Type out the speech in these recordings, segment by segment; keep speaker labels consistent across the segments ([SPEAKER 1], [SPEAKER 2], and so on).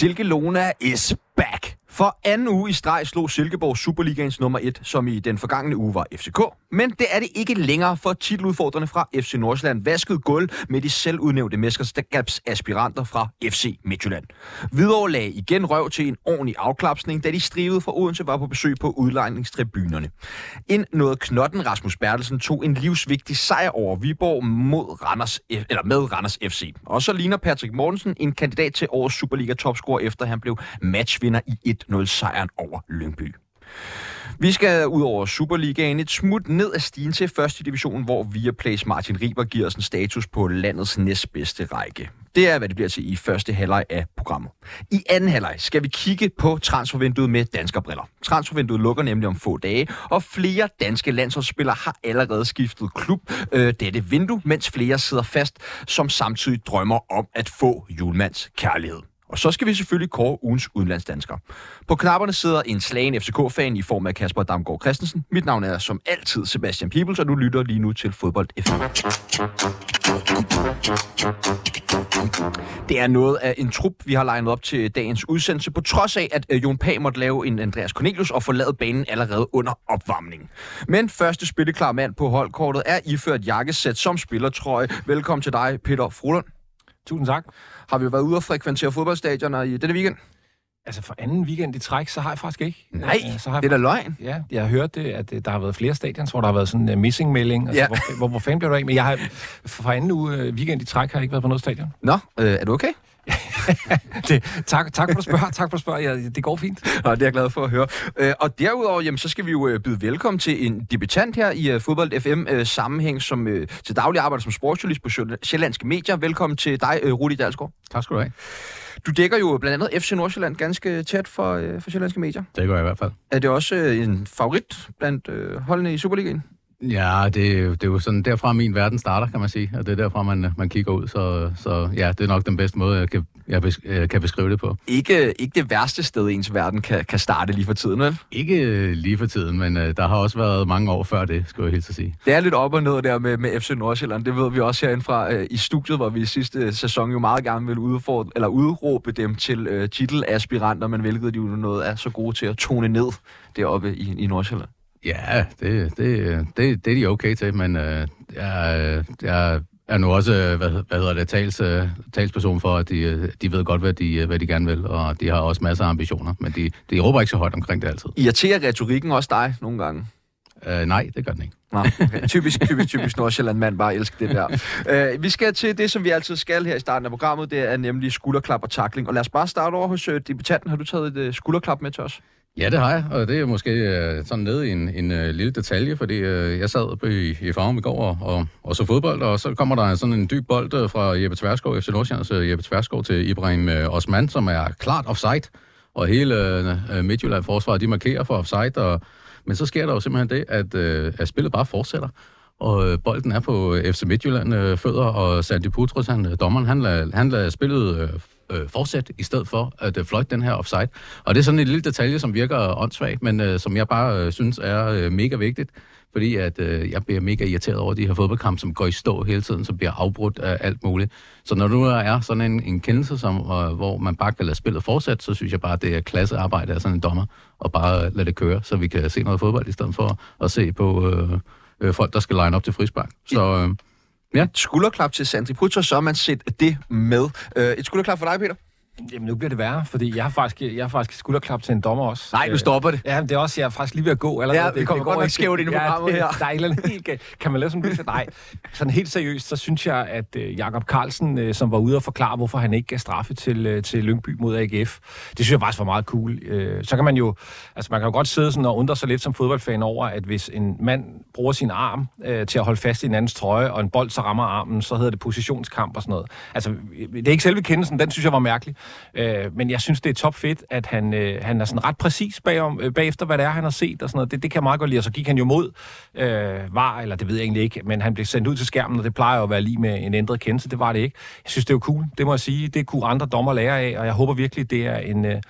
[SPEAKER 1] Silke Lona is back. For anden uge i streg slog Silkeborg Superligaens nummer 1, som i den forgangne uge var FCK. Men det er det ikke længere for titeludfordrende fra FC Nordsjælland vaskede gulv med de selvudnævnte mesterskabsaspiranter fra FC Midtjylland. Hvidovre lag igen røv til en ordentlig afklapsning, da de strivede fra Odense var på besøg på udlejningstribunerne. En noget knotten Rasmus Bertelsen tog en livsvigtig sejr over Viborg mod Randers, eller med Randers FC. Og så ligner Patrick Mortensen en kandidat til årets Superliga topscorer, efter han blev matchvinder i 1-0-sejren over Lyngby. Vi skal ud over Superligaen et smut ned af stigen til første division, hvor Viaplays Martin Riber giver os en status på landets næstbedste række. Det er, hvad det bliver til i første halvleg af programmet. I anden halvleg skal vi kigge på transfervinduet med danskerbriller. Transfervinduet lukker nemlig om få dage, og flere danske landsholdsspillere har allerede skiftet klub øh, dette vindue, mens flere sidder fast, som samtidig drømmer om at få julemands kærlighed. Og så skal vi selvfølgelig kåre ugens udenlandsdansker. På knapperne sidder en slagen FCK-fan i form af Kasper Damgaard Christensen. Mit navn er som altid Sebastian Peebles, og du lytter lige nu til Fodbold FM. Det er noget af en trup, vi har legnet op til dagens udsendelse, på trods af, at øh, Jon Pag måtte lave en Andreas Cornelius og forlade banen allerede under opvarmningen. Men første spilleklar mand på holdkortet er iført jakkesæt som spillertrøje. Velkommen til dig, Peter Frolund.
[SPEAKER 2] Tusind tak.
[SPEAKER 1] Har vi været ude og frekventere fodboldstadioner i denne weekend?
[SPEAKER 2] Altså for anden weekend i træk, så har jeg faktisk ikke.
[SPEAKER 1] Nej,
[SPEAKER 2] Øh, så har
[SPEAKER 1] det er
[SPEAKER 2] jeg,
[SPEAKER 1] da løgn.
[SPEAKER 2] Ja, jeg har hørt det, at øh, der har været flere stadions, hvor der har været sådan en uh, missing-melding. Altså,
[SPEAKER 1] Ja.
[SPEAKER 2] hvor, hvor, hvor fanden bliver du af? Men jeg har for anden uge øh, weekend i træk har jeg ikke været på noget stadion.
[SPEAKER 1] Nå, øh, er du okay?
[SPEAKER 2] Det, tak, tak for at du spørger. Tak for at du spørger. Ja, det går fint.
[SPEAKER 1] Nå, det er jeg glad for at høre. Øh, og derudover, jamen, så skal vi jo øh, byde velkommen til en debutant her i øh, Fodbold FM sammenhæng, som til daglig arbejder som sportsjournalist på Sjællandske Medier. Velkommen til dig, Rudi Dalsgaard.
[SPEAKER 3] Tak skal du have.
[SPEAKER 1] Du dækker jo blandt andet FC Nordsjælland ganske tæt for, for Sjællandske Medier.
[SPEAKER 3] Det gør jeg i hvert fald.
[SPEAKER 1] Er det også en favorit blandt holdene i Superligaen?
[SPEAKER 3] Ja, det, er jo- det er jo sådan derfra min verden starter, kan man sige. Og det er derfra, man, man kigger ud. Så, så ja, det er nok den bedste måde, jeg kan, jeg øh, kan beskrive det på.
[SPEAKER 1] Ikke, ikke det værste sted, ens verden kan, kan starte lige for tiden, vel?
[SPEAKER 3] Ikke øh, lige for tiden, men øh, der har også været mange år før det, skulle jeg helt så sige.
[SPEAKER 1] Det er lidt op og ned der med, med FC Nordsjælland. Det ved vi også herindefra øh, i studiet, hvor vi i sidste sæson jo meget gerne ville udfordre, eller udråbe dem til øh, titelaspiranter, men hvilket de jo noget er så gode til at tone ned deroppe i, i Nordsjælland.
[SPEAKER 3] Ja, det, det, det, det er de okay til, men øh, jeg, jeg er nu også, øh, hvad, hvad hedder det, tals, øh, talsperson for, at de, øh, de ved godt, hvad de, øh, hvad de gerne vil, og de har også masser af ambitioner, men de, de råber ikke så højt omkring det altid.
[SPEAKER 1] Irriterer retorikken også dig nogle gange?
[SPEAKER 3] Øh, nej, det gør den ikke.
[SPEAKER 1] Nå, okay. typisk, typisk, typisk Nordsjælland mand bare elsker det der. Uh, vi skal til det, som vi altid skal her i starten af programmet. Det er nemlig skulderklap og takling. Og lad os bare starte over hos uh, debutanten. Har du taget et uh, skulderklap med til os?
[SPEAKER 3] Ja, det har jeg, og det er måske øh, sådan nede i en, en øh, lille detalje, fordi øh, jeg sad på i, i Farum i går og, og, og så fodbold, og så kommer der sådan en dyb bold øh, fra Jeppe Tverskov, FC Nordsjællands øh, Jeppe Tverskov til Ibrahim øh, Osman, som er klart offside, og hele øh, øh Midtjylland forsvaret, de markerer for offside, og, men så sker der jo simpelthen det, at, øh, at spillet bare fortsætter. Og øh, bolden er på øh, FC Midtjylland øh, fødder, og Sandy Putros, han, øh, dommeren, han lader, han lad spillet øh, øh, fortsætte, i stedet for at øh, fløjte den her offside. Og det er sådan en lille detalje, som virker åndssvagt, men øh, som jeg bare øh, synes er øh, mega vigtigt, fordi at øh, jeg bliver mega irriteret over de her fodboldkampe, som går i stå hele tiden, som bliver afbrudt af alt muligt. Så når nu er sådan en, en kendelse, som, øh, hvor man bare kan lade spillet fortsætte, så synes jeg bare, at det er klassearbejde af sådan en dommer, og bare lade det køre, så vi kan se noget fodbold, i stedet for at se på øh, øh, folk, der skal line op til frispark. Så øh,
[SPEAKER 1] et skulderklap til Sandri Putros, så har man set det med. Uh, et skulderklap for dig, Peter?
[SPEAKER 2] Jamen, nu bliver det værre, fordi jeg har faktisk, jeg har faktisk skulderklap til en dommer også.
[SPEAKER 1] Nej, nu
[SPEAKER 2] Øh,
[SPEAKER 1] stopper det.
[SPEAKER 2] Ja, men det er også, jeg er faktisk lige ved at gå. Allerede.
[SPEAKER 1] Ja, vi kommer godt nok skævt ind i programmet
[SPEAKER 2] det,
[SPEAKER 1] her.
[SPEAKER 2] Der er eller helt. Kan man lave sådan lidt? Nej. Sådan helt seriøst, så synes jeg, at øh, Jakob Carlsen, øh, som var ude og forklare, hvorfor han ikke gav straffe til, øh, til Lyngby mod AGF, det synes jeg faktisk var meget cool. Øh, så kan man jo, altså man kan jo godt sidde sådan og undre sig lidt som fodboldfan over, at hvis en mand bruger sin arm øh, til at holde fast i en andens trøje, og en bold så rammer armen, så hedder det positionskamp og sådan noget. Altså, det er ikke selve kendelsen, den synes jeg var mærkelig. Øh, men jeg synes, det er topfedt, at han, øh, han er sådan ret præcis bagom, øh, bagefter, hvad det er, han har set og sådan noget. Det, det kan jeg meget godt lide. Og så gik han jo mod øh, var, eller det ved jeg egentlig ikke, men han blev sendt ud til skærmen, og det plejer jo at være lige med en ændret kendelse. Det var det ikke. Jeg synes, det er cool. Det må jeg sige. Det kunne andre dommer lære af, og jeg håber virkelig, det er en, øh,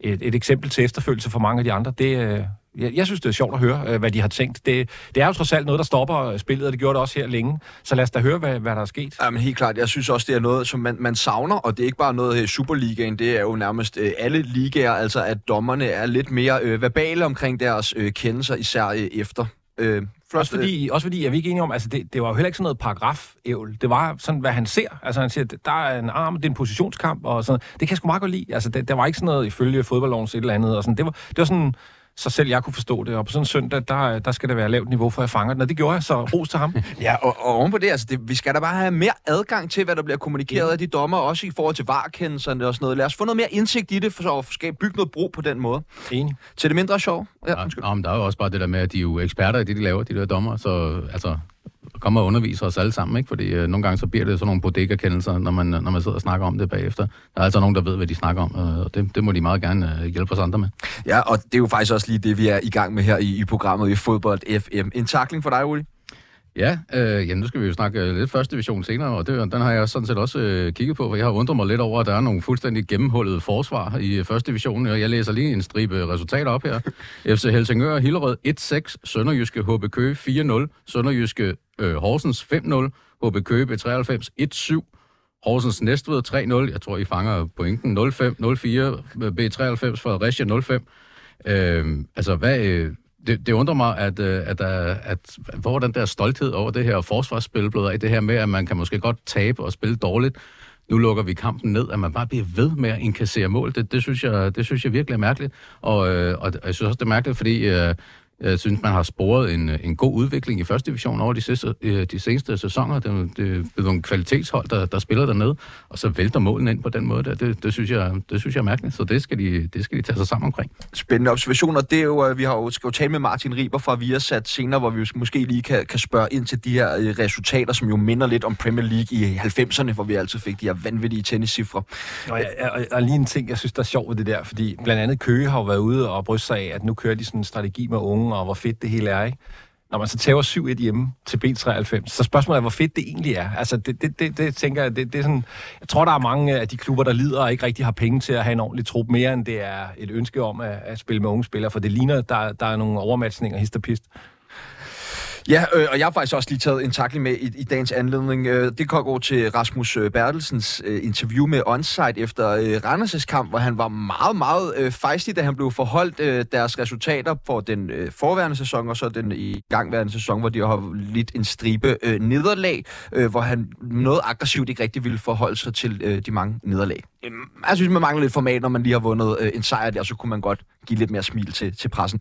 [SPEAKER 2] et, et eksempel til efterfølgelse for mange af de andre. Det, øh, jeg, jeg synes, det er sjovt at høre, øh, hvad de har tænkt. Det, det er jo trods alt noget, der stopper spillet, og det gjorde det også her længe. Så lad os da høre, hvad, hvad der er sket.
[SPEAKER 1] Jamen helt klart. Jeg synes også, det er noget, som man, man savner, og det er ikke bare noget i Superligaen, det er jo nærmest øh, alle ligaer, altså at dommerne er lidt mere øh, verbale omkring deres øh, kendelser, især øh, efter. Øh,
[SPEAKER 2] også fordi, også fordi, er vi ikke enige om, altså det, det var jo heller ikke sådan noget paragraf-ævl. Det var sådan, hvad han ser. Altså han siger, der er en arm, det er en positionskamp, og sådan Det kan jeg sgu meget godt lide. Altså det, der var ikke sådan noget ifølge fodboldlovens et eller andet. Og sådan. Det, var, det var sådan, så selv jeg kunne forstå det. Og på sådan en søndag, der, der skal det være lavt niveau, for jeg fanger den. Og det gjorde jeg, så ros til ham.
[SPEAKER 1] ja, og, og oven på det, altså det, vi skal da bare have mere adgang til, hvad der bliver kommunikeret ja. af de dommer, også i forhold til varkendelserne og sådan noget. Lad os få noget mere indsigt i det, for så at skabe bygge noget bro på den måde.
[SPEAKER 2] Enig.
[SPEAKER 1] Til det mindre sjov.
[SPEAKER 3] Ja, ja, men der er jo også bare det der med, at de er jo eksperter i det, de laver, de der dommer. Så altså, kommer og underviser os alle sammen, ikke? fordi øh, nogle gange så bliver det sådan nogle bodega-kendelser, når man, når man sidder og snakker om det bagefter. Der er altså nogen, der ved, hvad de snakker om, øh, og det, det må de meget gerne øh, hjælpe os andre med.
[SPEAKER 1] Ja, og det er jo faktisk også lige det, vi er i gang med her i, i programmet i Fodbold FM. En takling for dig, Uli?
[SPEAKER 3] Ja, øh, ja, nu skal vi jo snakke øh, lidt første division senere, og det, den har jeg sådan set også øh, kigget på, for jeg har undret mig lidt over, at der er nogle fuldstændig gennemhullede forsvar i øh, første division, og jeg læser lige en stribe resultater op her. FC Helsingør Hillerød 1-6, Sønderjyske HB Køge 4-0, Sønderjyske øh, Horsens 5-0, HB Køge B93 1-7, Horsens Næstved 3-0, jeg tror, I fanger pointen, 0-5, 0-4, B93 Fredericia 0-5. Øh, altså, hvad, øh, det, det undrer mig, at, øh, at, at, at hvor den der stolthed over det her forsvarsspil blev af, det her med, at man kan måske godt tabe og spille dårligt, nu lukker vi kampen ned, at man bare bliver ved med at inkassere mål, det, det, synes, jeg, det synes jeg virkelig er mærkeligt. Og, øh, og jeg synes også, det er mærkeligt, fordi øh, jeg synes, man har sporet en, en god udvikling i første division over de, sidste, øh, de seneste sæsoner. Det, det er nogle kvalitetshold, der, der spiller dernede, og så vælter målene ind på den måde. Der. Det, det, synes jeg, det synes jeg er mærkeligt, så det skal, de, det skal de tage sig sammen omkring.
[SPEAKER 1] Spændende observationer. Det er jo, øh, vi har jo, skal jo tale med Martin Riber fra Viasat senere, hvor vi måske lige kan, kan spørge ind til de her øh, resultater, som jo minder lidt om Premier League i 90'erne, hvor vi altid fik de her vanvittige tenniscifre.
[SPEAKER 2] Og, jeg, og, og lige en ting, jeg synes, der er sjovt ved det der, fordi blandt andet Køge har jo været ude og bryste sig af, at nu kører de sådan en strategi med unge og hvor fedt det hele er, ikke? Når man så tager 7-1 hjemme til B93, så spørgsmålet er, hvor fedt det egentlig er. Altså, det, det, det, det tænker jeg, det, det er sådan... Jeg tror, der er mange af de klubber, der lider og ikke rigtig har penge til at have en ordentlig trup mere, end det er et ønske om at, at spille med unge spillere, for det ligner, der, der er nogle overmatchninger, hist og pist.
[SPEAKER 1] Ja, øh, og jeg har faktisk også lige taget en takling med i, i dagens anledning. Øh, det kan gå til Rasmus øh, Bertelsens øh, interview med Onsite efter øh, Randers' kamp, hvor han var meget, meget øh, fejstig, da han blev forholdt øh, deres resultater for den øh, forværende sæson, og så den i gangværende sæson, hvor de har lidt en stribe øh, nederlag, øh, hvor han noget aggressivt ikke rigtig ville forholde sig til øh, de mange nederlag. Øhm, jeg synes, man mangler lidt format, når man lige har vundet øh, en sejr der, så kunne man godt give lidt mere smil til, til pressen.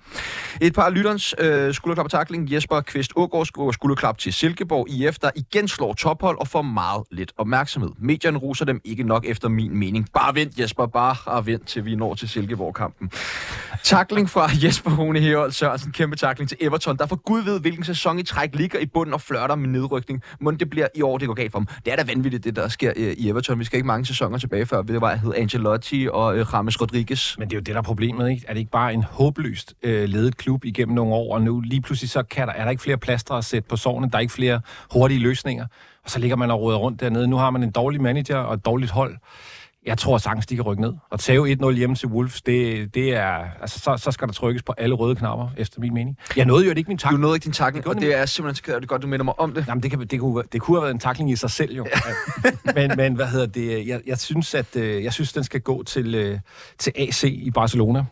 [SPEAKER 1] Et par lytterens øh, skulderklap og takling. Jesper Kvist Ågaard skulderklap til Silkeborg IF, der igen slår tophold og får meget lidt opmærksomhed. Medierne ruser dem ikke nok efter min mening. Bare vent, Jesper, bare vent, til vi når til Silkeborg-kampen. Takling fra Jesper Rune Herold Sørensen. Kæmpe takling til Everton, der for gud ved, hvilken sæson i træk ligger i bunden og flørter med nedrykning. Men det bliver i år, det går galt for dem. Det er da vanvittigt, det der sker øh, i Everton. Vi skal ikke mange sæsoner tilbage før, det var, hed Angelotti og øh, James Rodriguez.
[SPEAKER 2] Men det er jo det, der er problemet, ikke? Er det ikke bare en håbløst øh, ledet klub igennem nogle år, og nu lige pludselig så kan der, er der ikke flere plaster at sætte på sårene, der er ikke flere hurtige løsninger, og så ligger man og råder rundt dernede. Nu har man en dårlig manager og et dårligt hold. Jeg tror sagtens, de kan rykke ned. Og tage 1-0 hjemme til Wolves, det, det er, altså, så, så skal der trykkes på alle røde knapper, efter min mening. Jeg nåede jo ikke min takling.
[SPEAKER 1] Du nåede ikke din takling, og det er simpelthen så det godt, du minder mig om det.
[SPEAKER 2] Jamen, det, kan, det, kunne, det kunne have været en takling i sig selv, jo. men, men hvad hedder det? Jeg, jeg synes, at øh, jeg synes, den skal gå til, øh, til AC i Barcelona.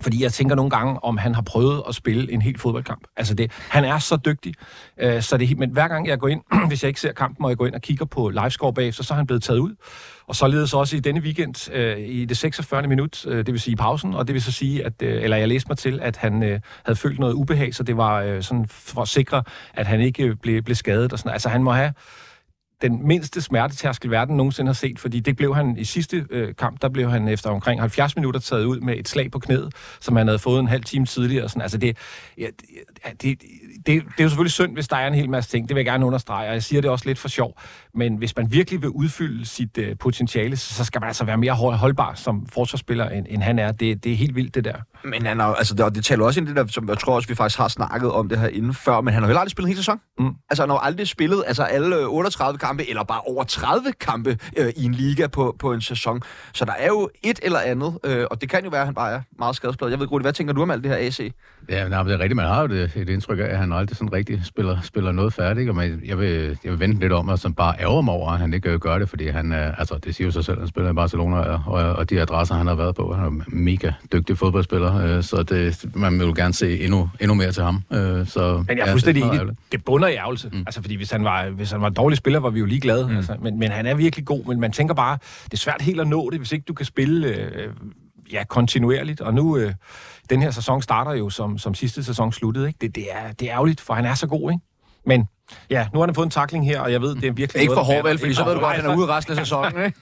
[SPEAKER 2] Fordi jeg tænker nogle gange, om han har prøvet at spille en hel fodboldkamp. Altså det, han er så dygtig. Øh, så det, men hver gang jeg går ind, hvis jeg ikke ser kampen, og jeg går ind og kigger på livescore bagefter, så er han blevet taget ud. Og således også i denne weekend øh, i det 46. minut, øh, det vil sige pausen, og det vil så sige, at, øh, eller jeg læste mig til, at han øh, havde følt noget ubehag, så det var øh, sådan for at sikre, at han ikke blev, blev skadet. Og sådan. Altså han må have den mindste smertetærskel, verden nogensinde har set, fordi det blev han i sidste øh, kamp, der blev han efter omkring 70 minutter taget ud med et slag på knæet, som han havde fået en halv time tidligere. Sådan. Altså det, ja, det, det, det, det er jo selvfølgelig synd, hvis der er en hel masse ting. Det vil jeg gerne understrege, og jeg siger det også lidt for sjov. Men hvis man virkelig vil udfylde sit uh, potentiale, så skal man altså være mere holdbar som forsvarsspiller, end, end han er. Det, det er helt vildt, det der.
[SPEAKER 1] Men han har, altså, det, det taler også ind det der, som jeg tror også, vi faktisk har snakket om det her inden før, men han har jo aldrig spillet en hel sæson. Mm. Altså, han har aldrig spillet altså, alle 38 kampe, eller bare over 30 kampe øh, i en liga på, på en sæson. Så der er jo et eller andet, øh, og det kan jo være, at han bare er meget skadespladet. Jeg ved, Rudi, hvad tænker du om alt det her AC?
[SPEAKER 3] Ja, nej, det er rigtigt. Man har jo det, et indtryk af, at han aldrig sådan rigtig spiller, spiller noget færdigt. Og man, jeg, vil, jeg vil vente lidt om, at som bare ærger mig over, at han ikke gør det, fordi han, altså, det siger jo sig selv, han spiller i Barcelona, og, og, de adresser, han har været på, han er mega dygtig fodboldspiller, øh, så det, man vil jo gerne se endnu, endnu mere til ham. Øh, så,
[SPEAKER 2] men jeg er fuldstændig enig. Det bunder i ærgelse. Mm. Altså, fordi hvis han, var, hvis han var en dårlig spiller, var vi jo ligeglade. Mm. Altså, men, men han er virkelig god, men man tænker bare, det er svært helt at nå det, hvis ikke du kan spille øh, ja, kontinuerligt. Og nu, øh, den her sæson starter jo, som, som sidste sæson sluttede. Ikke? Det, det, er, det er ærgerligt, for han er så god, ikke? Men ja, nu har han fået en takling her, og jeg ved, det er virkelig...
[SPEAKER 1] Ikke for hårdt, vel? Fordi så ved du godt, at han er ude resten af sæsonen, ikke?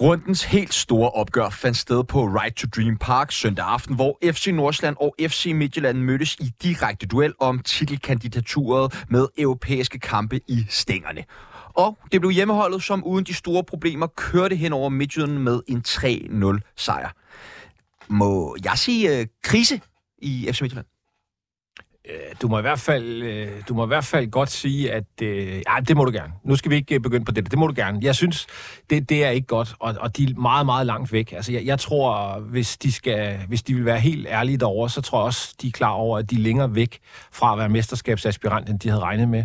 [SPEAKER 1] Rundens helt store opgør fandt sted på Right to Dream Park søndag aften, hvor FC Nordsjælland og FC Midtjylland mødtes i direkte duel om titelkandidaturet med europæiske kampe i stængerne. Og det blev hjemmeholdet, som uden de store problemer kørte hen over Midtjylland med en 3-0 sejr. Må jeg sige øh, krise i FC Midtjylland?
[SPEAKER 2] Øh, du må i hvert fald, øh, du må i hvert fald godt sige, at øh, ja, det må du gerne. Nu skal vi ikke øh, begynde på det. Det må du gerne. Jeg synes, det, det er ikke godt, og, og de er meget, meget langt væk. Altså, jeg, jeg tror, hvis de, skal, hvis de vil være helt ærlige derovre, så tror jeg også, de er klar over, at de er længere væk fra at være mesterskabsaspirant, end de havde regnet med.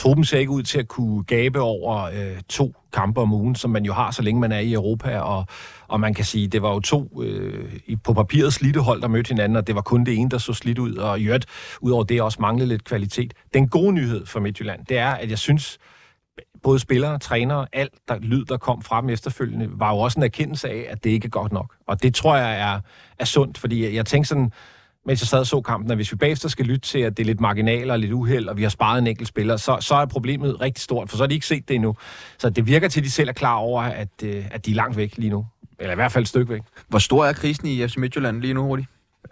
[SPEAKER 2] Truppen ser ikke ud til at kunne gabe over øh, to kampe om ugen, som man jo har, så længe man er i Europa, og, og man kan sige, det var jo to øh, på papiret slidte hold, der mødte hinanden, og det var kun det ene, der så slidt ud, og i øvrigt, udover det også manglede lidt kvalitet. Den gode nyhed for Midtjylland, det er, at jeg synes, både spillere, trænere, alt der lyd, der kom frem efterfølgende, var jo også en erkendelse af, at det ikke er godt nok. Og det tror jeg er, er sundt, fordi jeg, jeg tænkte sådan, mens jeg sad og så kampen, at hvis vi bagefter skal lytte til, at det er lidt marginaler og lidt uheld, og vi har sparet en enkelt spiller, så, så er problemet rigtig stort, for så har de ikke set det endnu. Så det virker til, at de selv er klar over, at, øh, at de er langt væk lige nu. Eller i hvert fald et stykke væk.
[SPEAKER 1] Hvor stor er krisen i FC Midtjylland lige nu, Rudi?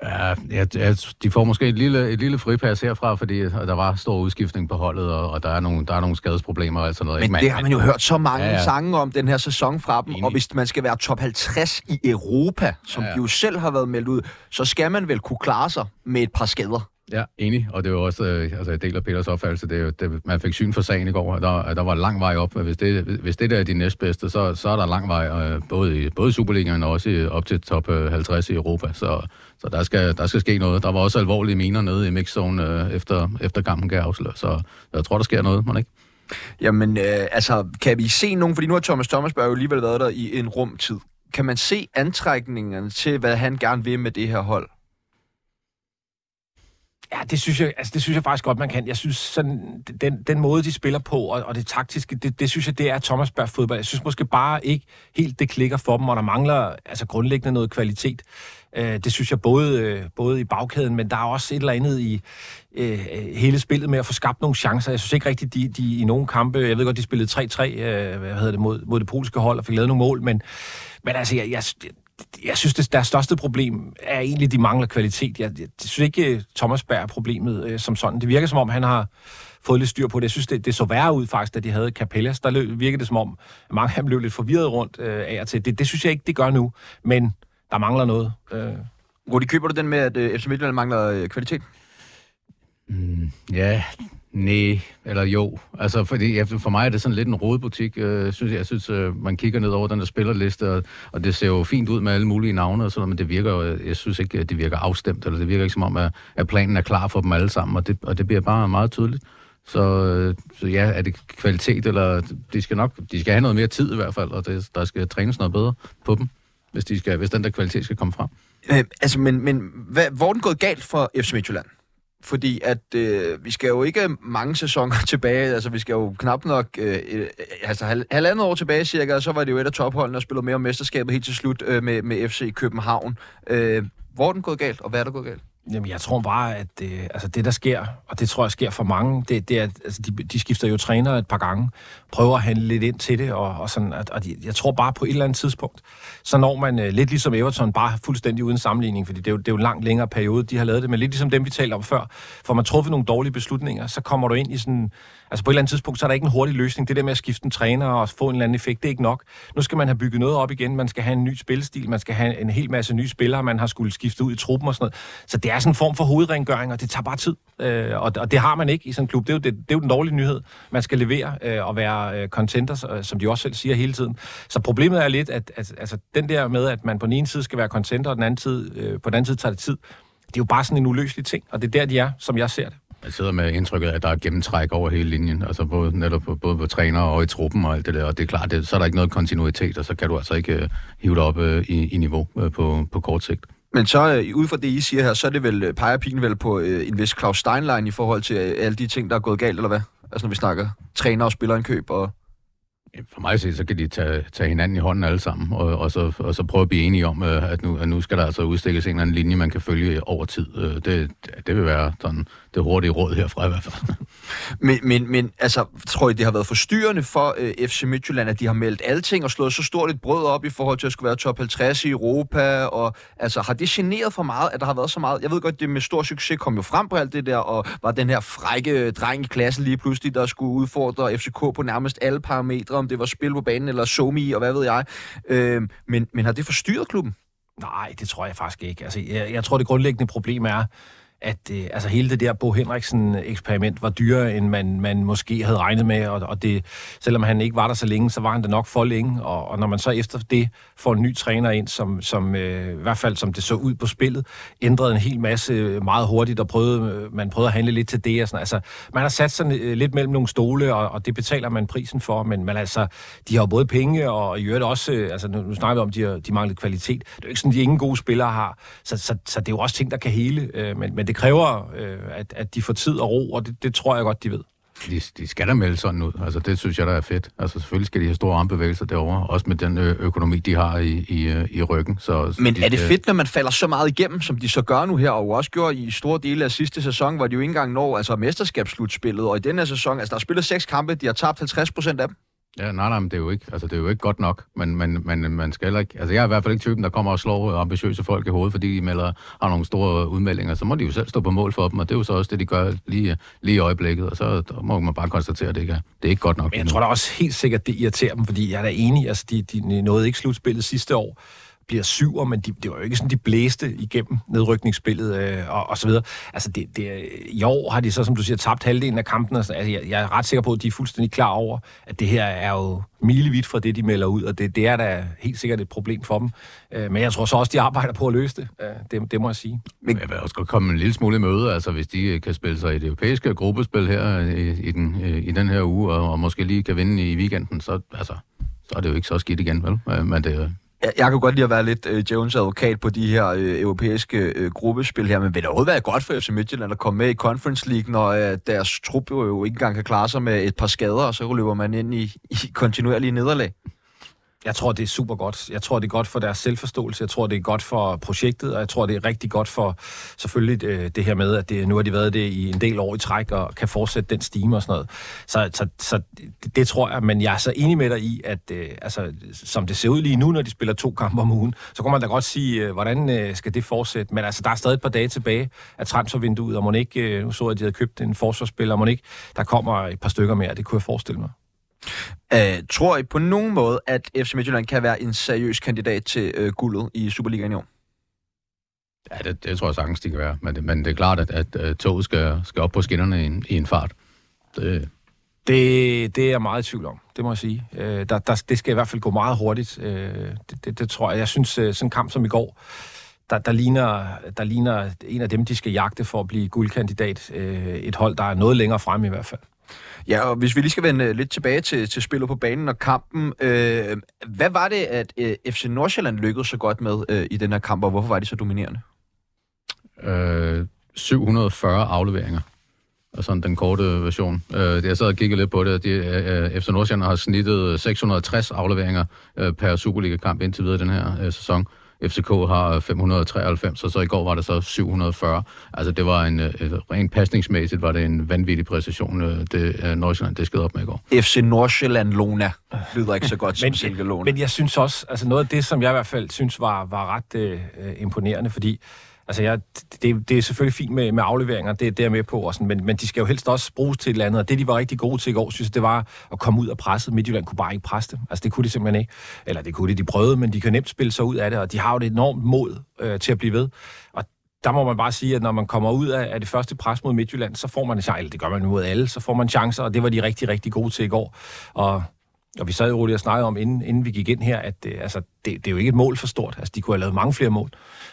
[SPEAKER 3] Ja, ja, de får måske et lille, et lille fripas herfra, fordi der var stor udskiftning på holdet, og, og der, er nogle, der er nogle skadesproblemer og sådan noget.
[SPEAKER 1] Men det har man jo hørt så mange ja, ja. sange om den her sæson fra dem, Enig. og hvis man skal være top 50 i Europa, som ja, ja. de jo selv har været meldt ud, så skal man vel kunne klare sig med et par skader.
[SPEAKER 3] Ja, enig. Og det var også, øh, altså jeg deler Peters opfattelse, det, det, man fik syn for sagen i går, der, der var lang vej op. Hvis det, hvis det der er de næstbedste, så, så er der lang vej, øh, både i, både Superligaen og også i, op til top øh, 50 i Europa. Så, så der, skal, der skal ske noget. Der var også alvorlige miner nede i mixzone øh, efter, efter kampen gav afsløre, så jeg tror, der sker noget, må ikke?
[SPEAKER 1] Jamen, øh, altså, kan vi se nogen, fordi nu har Thomas Thomasberg jo alligevel været der i en rumtid. Kan man se antrækningerne til, hvad han gerne vil med det her hold?
[SPEAKER 2] Ja, det synes jeg, altså, det synes jeg faktisk godt, man kan. Jeg synes, sådan, den, den måde, de spiller på, og, og det taktiske, det, det synes jeg, det er Thomas Berg fodbold. Jeg synes måske bare ikke helt, det klikker for dem, og der mangler altså, grundlæggende noget kvalitet. Øh, det synes jeg både, øh, både i bagkæden, men der er også et eller andet i øh, hele spillet med at få skabt nogle chancer. Jeg synes ikke rigtigt, de, de i nogle kampe, jeg ved godt, de spillede 3-3 øh, hvad hedder det, mod, mod det polske hold og fik lavet nogle mål, men, men altså, jeg, jeg, jeg synes, det deres største problem er egentlig, de mangler kvalitet. Jeg, jeg synes ikke, Thomas Berg er problemet øh, som sådan. Det virker som om, han har fået lidt styr på det. Jeg synes, det, det så værre ud faktisk, da de havde Capellas. Der løb, virkede det som om, at mange af dem løb lidt forvirret rundt øh, af og til. Det, det synes jeg ikke, det gør nu. Men der mangler noget. Øh.
[SPEAKER 1] Rudi, køber du den med, at øh, FC Midtjylland mangler øh, kvalitet?
[SPEAKER 3] Mm, ja, Nej, eller jo. Altså, fordi, for mig er det sådan lidt en rodebutik. Øh, jeg synes, jeg synes øh, man kigger ned over den der spillerliste, og, og det ser jo fint ud med alle mulige navne og sådan noget, men det virker jo, øh, jeg synes ikke, at det virker afstemt, eller det virker ikke som om, at, at planen er klar for dem alle sammen, og det, og det bliver bare meget tydeligt. Så, øh, så ja, er det kvalitet, eller de skal nok, de skal have noget mere tid i hvert fald, og det, der skal trænes noget bedre på dem, hvis, de skal, hvis den der kvalitet skal komme frem.
[SPEAKER 1] Øh, altså, men, men hvad, hvor er den gået galt for FC Midtjylland? Fordi at øh, vi skal jo ikke mange sæsoner tilbage, altså vi skal jo knap nok, øh, øh, altså hal, halvandet år tilbage cirka, og så var det jo et af topholdene, der spillede med om mesterskabet helt til slut øh, med, med FC København. Øh, hvor er den gået galt, og hvad er der gået galt?
[SPEAKER 2] Jamen, jeg tror bare, at det, altså det, der sker, og det tror jeg sker for mange, det, det er, at altså de, de skifter jo træner et par gange, prøver at handle lidt ind til det, og, og, sådan, at, og de, jeg tror bare på et eller andet tidspunkt, så når man øh, lidt ligesom Everton, bare fuldstændig uden sammenligning, fordi det er, jo, det er jo en langt længere periode, de har lavet det, men lidt ligesom dem, vi talte om før, for man truffet nogle dårlige beslutninger, så kommer du ind i sådan, altså på et eller andet tidspunkt, så er der ikke en hurtig løsning. Det der med at skifte en træner og få en eller anden effekt, det er ikke nok. Nu skal man have bygget noget op igen, man skal have en ny spillestil, man skal have en hel masse nye spillere, man har skulle skifte ud i truppen og sådan noget. Så det er sådan en form for hovedrengøring, og det tager bare tid. Øh, og, og det har man ikke i sådan en klub. Det er jo, det, det er jo den dårlige nyhed. Man skal levere øh, og være øh, contenters, øh, som de også selv siger hele tiden. Så problemet er lidt, at, at altså, den der med, at man på den ene side skal være contenter, og den anden tid, øh, på den anden side tager det tid, det er jo bare sådan en uløselig ting, og det er der, de er, som jeg ser det.
[SPEAKER 3] Jeg sidder med indtrykket af, at der er gennemtræk over hele linjen, altså både, netop på, både på træner og i truppen og alt det der, og det er klart, det, så er der ikke noget kontinuitet, og så kan du altså ikke uh, hive dig op uh, i, i niveau uh, på, på kort sigt.
[SPEAKER 1] Men så uh, ud fra det, I siger her, så er det vel, peger pigen vel på uh, en vis Claus Steinlein i forhold til uh, alle de ting, der er gået galt, eller hvad? Altså når vi snakker træner og spillerindkøb og
[SPEAKER 3] for mig set, så kan de tage, tage hinanden i hånden alle sammen, og, og, så, og så prøve at blive enige om, at nu, at nu skal der altså udstikkes en eller anden linje, man kan følge over tid. Det, det vil være sådan det hurtige råd herfra i hvert fald.
[SPEAKER 1] men, men, men altså, tror I, det har været forstyrrende for uh, FC Midtjylland, at de har meldt alting og slået så stort et brød op i forhold til at skulle være top 50 i Europa, og altså, har det generet for meget, at der har været så meget? Jeg ved godt, det med stor succes kom jo frem på alt det der, og var den her frække dreng i klassen lige pludselig, der skulle udfordre FCK på nærmest alle parametre, om det var spil på banen eller somi og hvad ved jeg. Uh, men, men har det forstyrret klubben?
[SPEAKER 2] Nej, det tror jeg faktisk ikke. Altså, jeg, jeg tror, det grundlæggende problem er, at øh, altså hele det der Bo Henriksen-eksperiment var dyrere, end man, man måske havde regnet med, og, og det, selvom han ikke var der så længe, så var han der nok for længe, og, og når man så efter det får en ny træner ind, som, som øh, i hvert fald som det så ud på spillet, ændrede en hel masse øh, meget hurtigt, og prøvede, øh, man prøvede at handle lidt til det, og sådan, altså man har sat sig øh, lidt mellem nogle stole, og, og det betaler man prisen for, men, men altså, de har jo både penge, og i øvrigt også, altså nu, nu snakker vi om, de, har, de manglede kvalitet, det er jo ikke sådan, de ingen gode spillere har, så, så, så det er jo også ting, der kan hele, øh, men, men det kræver, øh, at, at de får tid og ro, og det, det tror jeg godt, de ved.
[SPEAKER 3] De, de skal da melde sådan ud. Altså, det synes jeg, der er fedt. Altså, selvfølgelig skal de have store armbevægelser derovre, også med den ø- økonomi, de har i, i, i ryggen. Så,
[SPEAKER 1] Men
[SPEAKER 3] de,
[SPEAKER 1] er det fedt, når man falder så meget igennem, som de så gør nu her, og også gjorde i store dele af sidste sæson, hvor de jo ikke engang når altså mesterskabsslutspillet, og i denne her sæson, altså der er spillet seks kampe, de har tabt 50 procent af dem.
[SPEAKER 3] Ja, nej, nej, men det er jo ikke, altså, det er jo ikke godt nok. Men, men, men man skal heller ikke... Altså, jeg er i hvert fald ikke typen, der kommer og slår ambitiøse folk i hovedet, fordi de melder, har nogle store udmeldinger. Så må de jo selv stå på mål for dem, og det er jo så også det, de gør lige, lige i øjeblikket. Og så må man bare konstatere, at det ikke er, det er ikke godt nok.
[SPEAKER 2] Men jeg tror da også helt sikkert, det irriterer dem, fordi jeg er da enig, altså de, de nåede ikke slutspillet sidste år bliver syver, men de, det var jo ikke sådan, de blæste igennem nedrykningsspillet øh, og, og så videre. Altså, det, det, i år har de så, som du siger, tabt halvdelen af kampen. Altså, jeg, jeg er ret sikker på, at de er fuldstændig klar over, at det her er jo milevidt fra det, de melder ud, og det, det er da helt sikkert et problem for dem. Øh, men jeg tror så også, de arbejder på at løse det. Øh, det, det må jeg sige.
[SPEAKER 3] Men jeg vil også godt komme en lille smule i møde, altså hvis de øh, kan spille sig i det europæiske gruppespil her i, i, den, øh, i den her uge, og, og måske lige kan vinde i weekenden, så, altså, så er det jo ikke så skidt igen, vel? Men det,
[SPEAKER 1] jeg, jeg kan godt lide at være lidt øh, Jones advokat på de her øh, europæiske øh, gruppespil her, men vil det overhovedet være godt for FC Midtjylland at komme med i Conference League, når øh, deres trup jo, jo ikke engang kan klare sig med et par skader, og så løber man ind i, i kontinuerlige nederlag?
[SPEAKER 2] Jeg tror, det er super godt. Jeg tror, det er godt for deres selvforståelse. Jeg tror, det er godt for projektet, og jeg tror, det er rigtig godt for selvfølgelig det, her med, at det, nu har de været det i en del år i træk, og kan fortsætte den stime og sådan noget. Så, så, så det, det tror jeg, men jeg er så enig med dig i, at øh, altså, som det ser ud lige nu, når de spiller to kampe om ugen, så kan man da godt sige, øh, hvordan øh, skal det fortsætte? Men altså, der er stadig et par dage tilbage af transfervinduet, og må ikke, øh, nu så jeg, at de havde købt en forsvarsspiller, og må ikke, der kommer et par stykker mere, det kunne jeg forestille mig.
[SPEAKER 1] Uh, tror I på nogen måde, at FC Midtjylland kan være en seriøs kandidat til uh, guldet i Superligaen i år?
[SPEAKER 3] Ja, det, det tror jeg sagtens, de kan være. Men det, men det er klart, at, at, at toget skal, skal op på skinnerne i en, i en fart. Det,
[SPEAKER 2] det, det er jeg meget i tvivl om, det må jeg sige. Uh, der, der, det skal i hvert fald gå meget hurtigt. Uh, det, det, det tror jeg. Jeg synes, uh, sådan en kamp som i går, der, der, ligner, der ligner en af dem, de skal jagte for at blive guldkandidat. Uh, et hold, der er noget længere frem i hvert fald.
[SPEAKER 1] Ja, og hvis vi lige skal vende øh, lidt tilbage til, til spillet på banen og kampen. Øh, hvad var det, at øh, FC Nordsjælland lykkedes så godt med øh, i den her kamp, og hvorfor var de så dominerende?
[SPEAKER 3] Øh, 740 afleveringer. Og sådan den korte version. Øh, jeg sad og kiggede lidt på det. De, øh, FC Nordsjælland har snittet øh, 660 afleveringer øh, per Superliga-kamp indtil videre den her øh, sæson. FCK har 593, og så i går var det så 740. Altså det var en, et, rent pasningsmæssigt var det en vanvittig præcision, det Nordsjælland det skede op med i går.
[SPEAKER 1] FC Nordsjælland Lona lyder ikke så godt som Silke Lona.
[SPEAKER 2] Men jeg synes også, altså noget af det, som jeg i hvert fald synes var, var ret øh, imponerende, fordi Altså, jeg, det, det er selvfølgelig fint med, med afleveringer, det, det er med på, og sådan, men, men de skal jo helst også bruges til et eller andet, og det, de var rigtig gode til i går, synes jeg, det var at komme ud af presset. Midtjylland kunne bare ikke presse dem. Altså, det kunne de simpelthen ikke. Eller det kunne de, de prøvede, men de kan nemt spille sig ud af det, og de har jo et enormt mod øh, til at blive ved. Og der må man bare sige, at når man kommer ud af, af det første pres mod Midtjylland, så får man en chance, eller det gør man mod alle, så får man chancer, og det var de rigtig, rigtig gode til i går. Og og vi sad jo roligt og snakkede om, inden, inden vi gik ind her, at øh, altså, det, det er jo ikke et mål for stort. Altså, de kunne have lavet mange flere mål,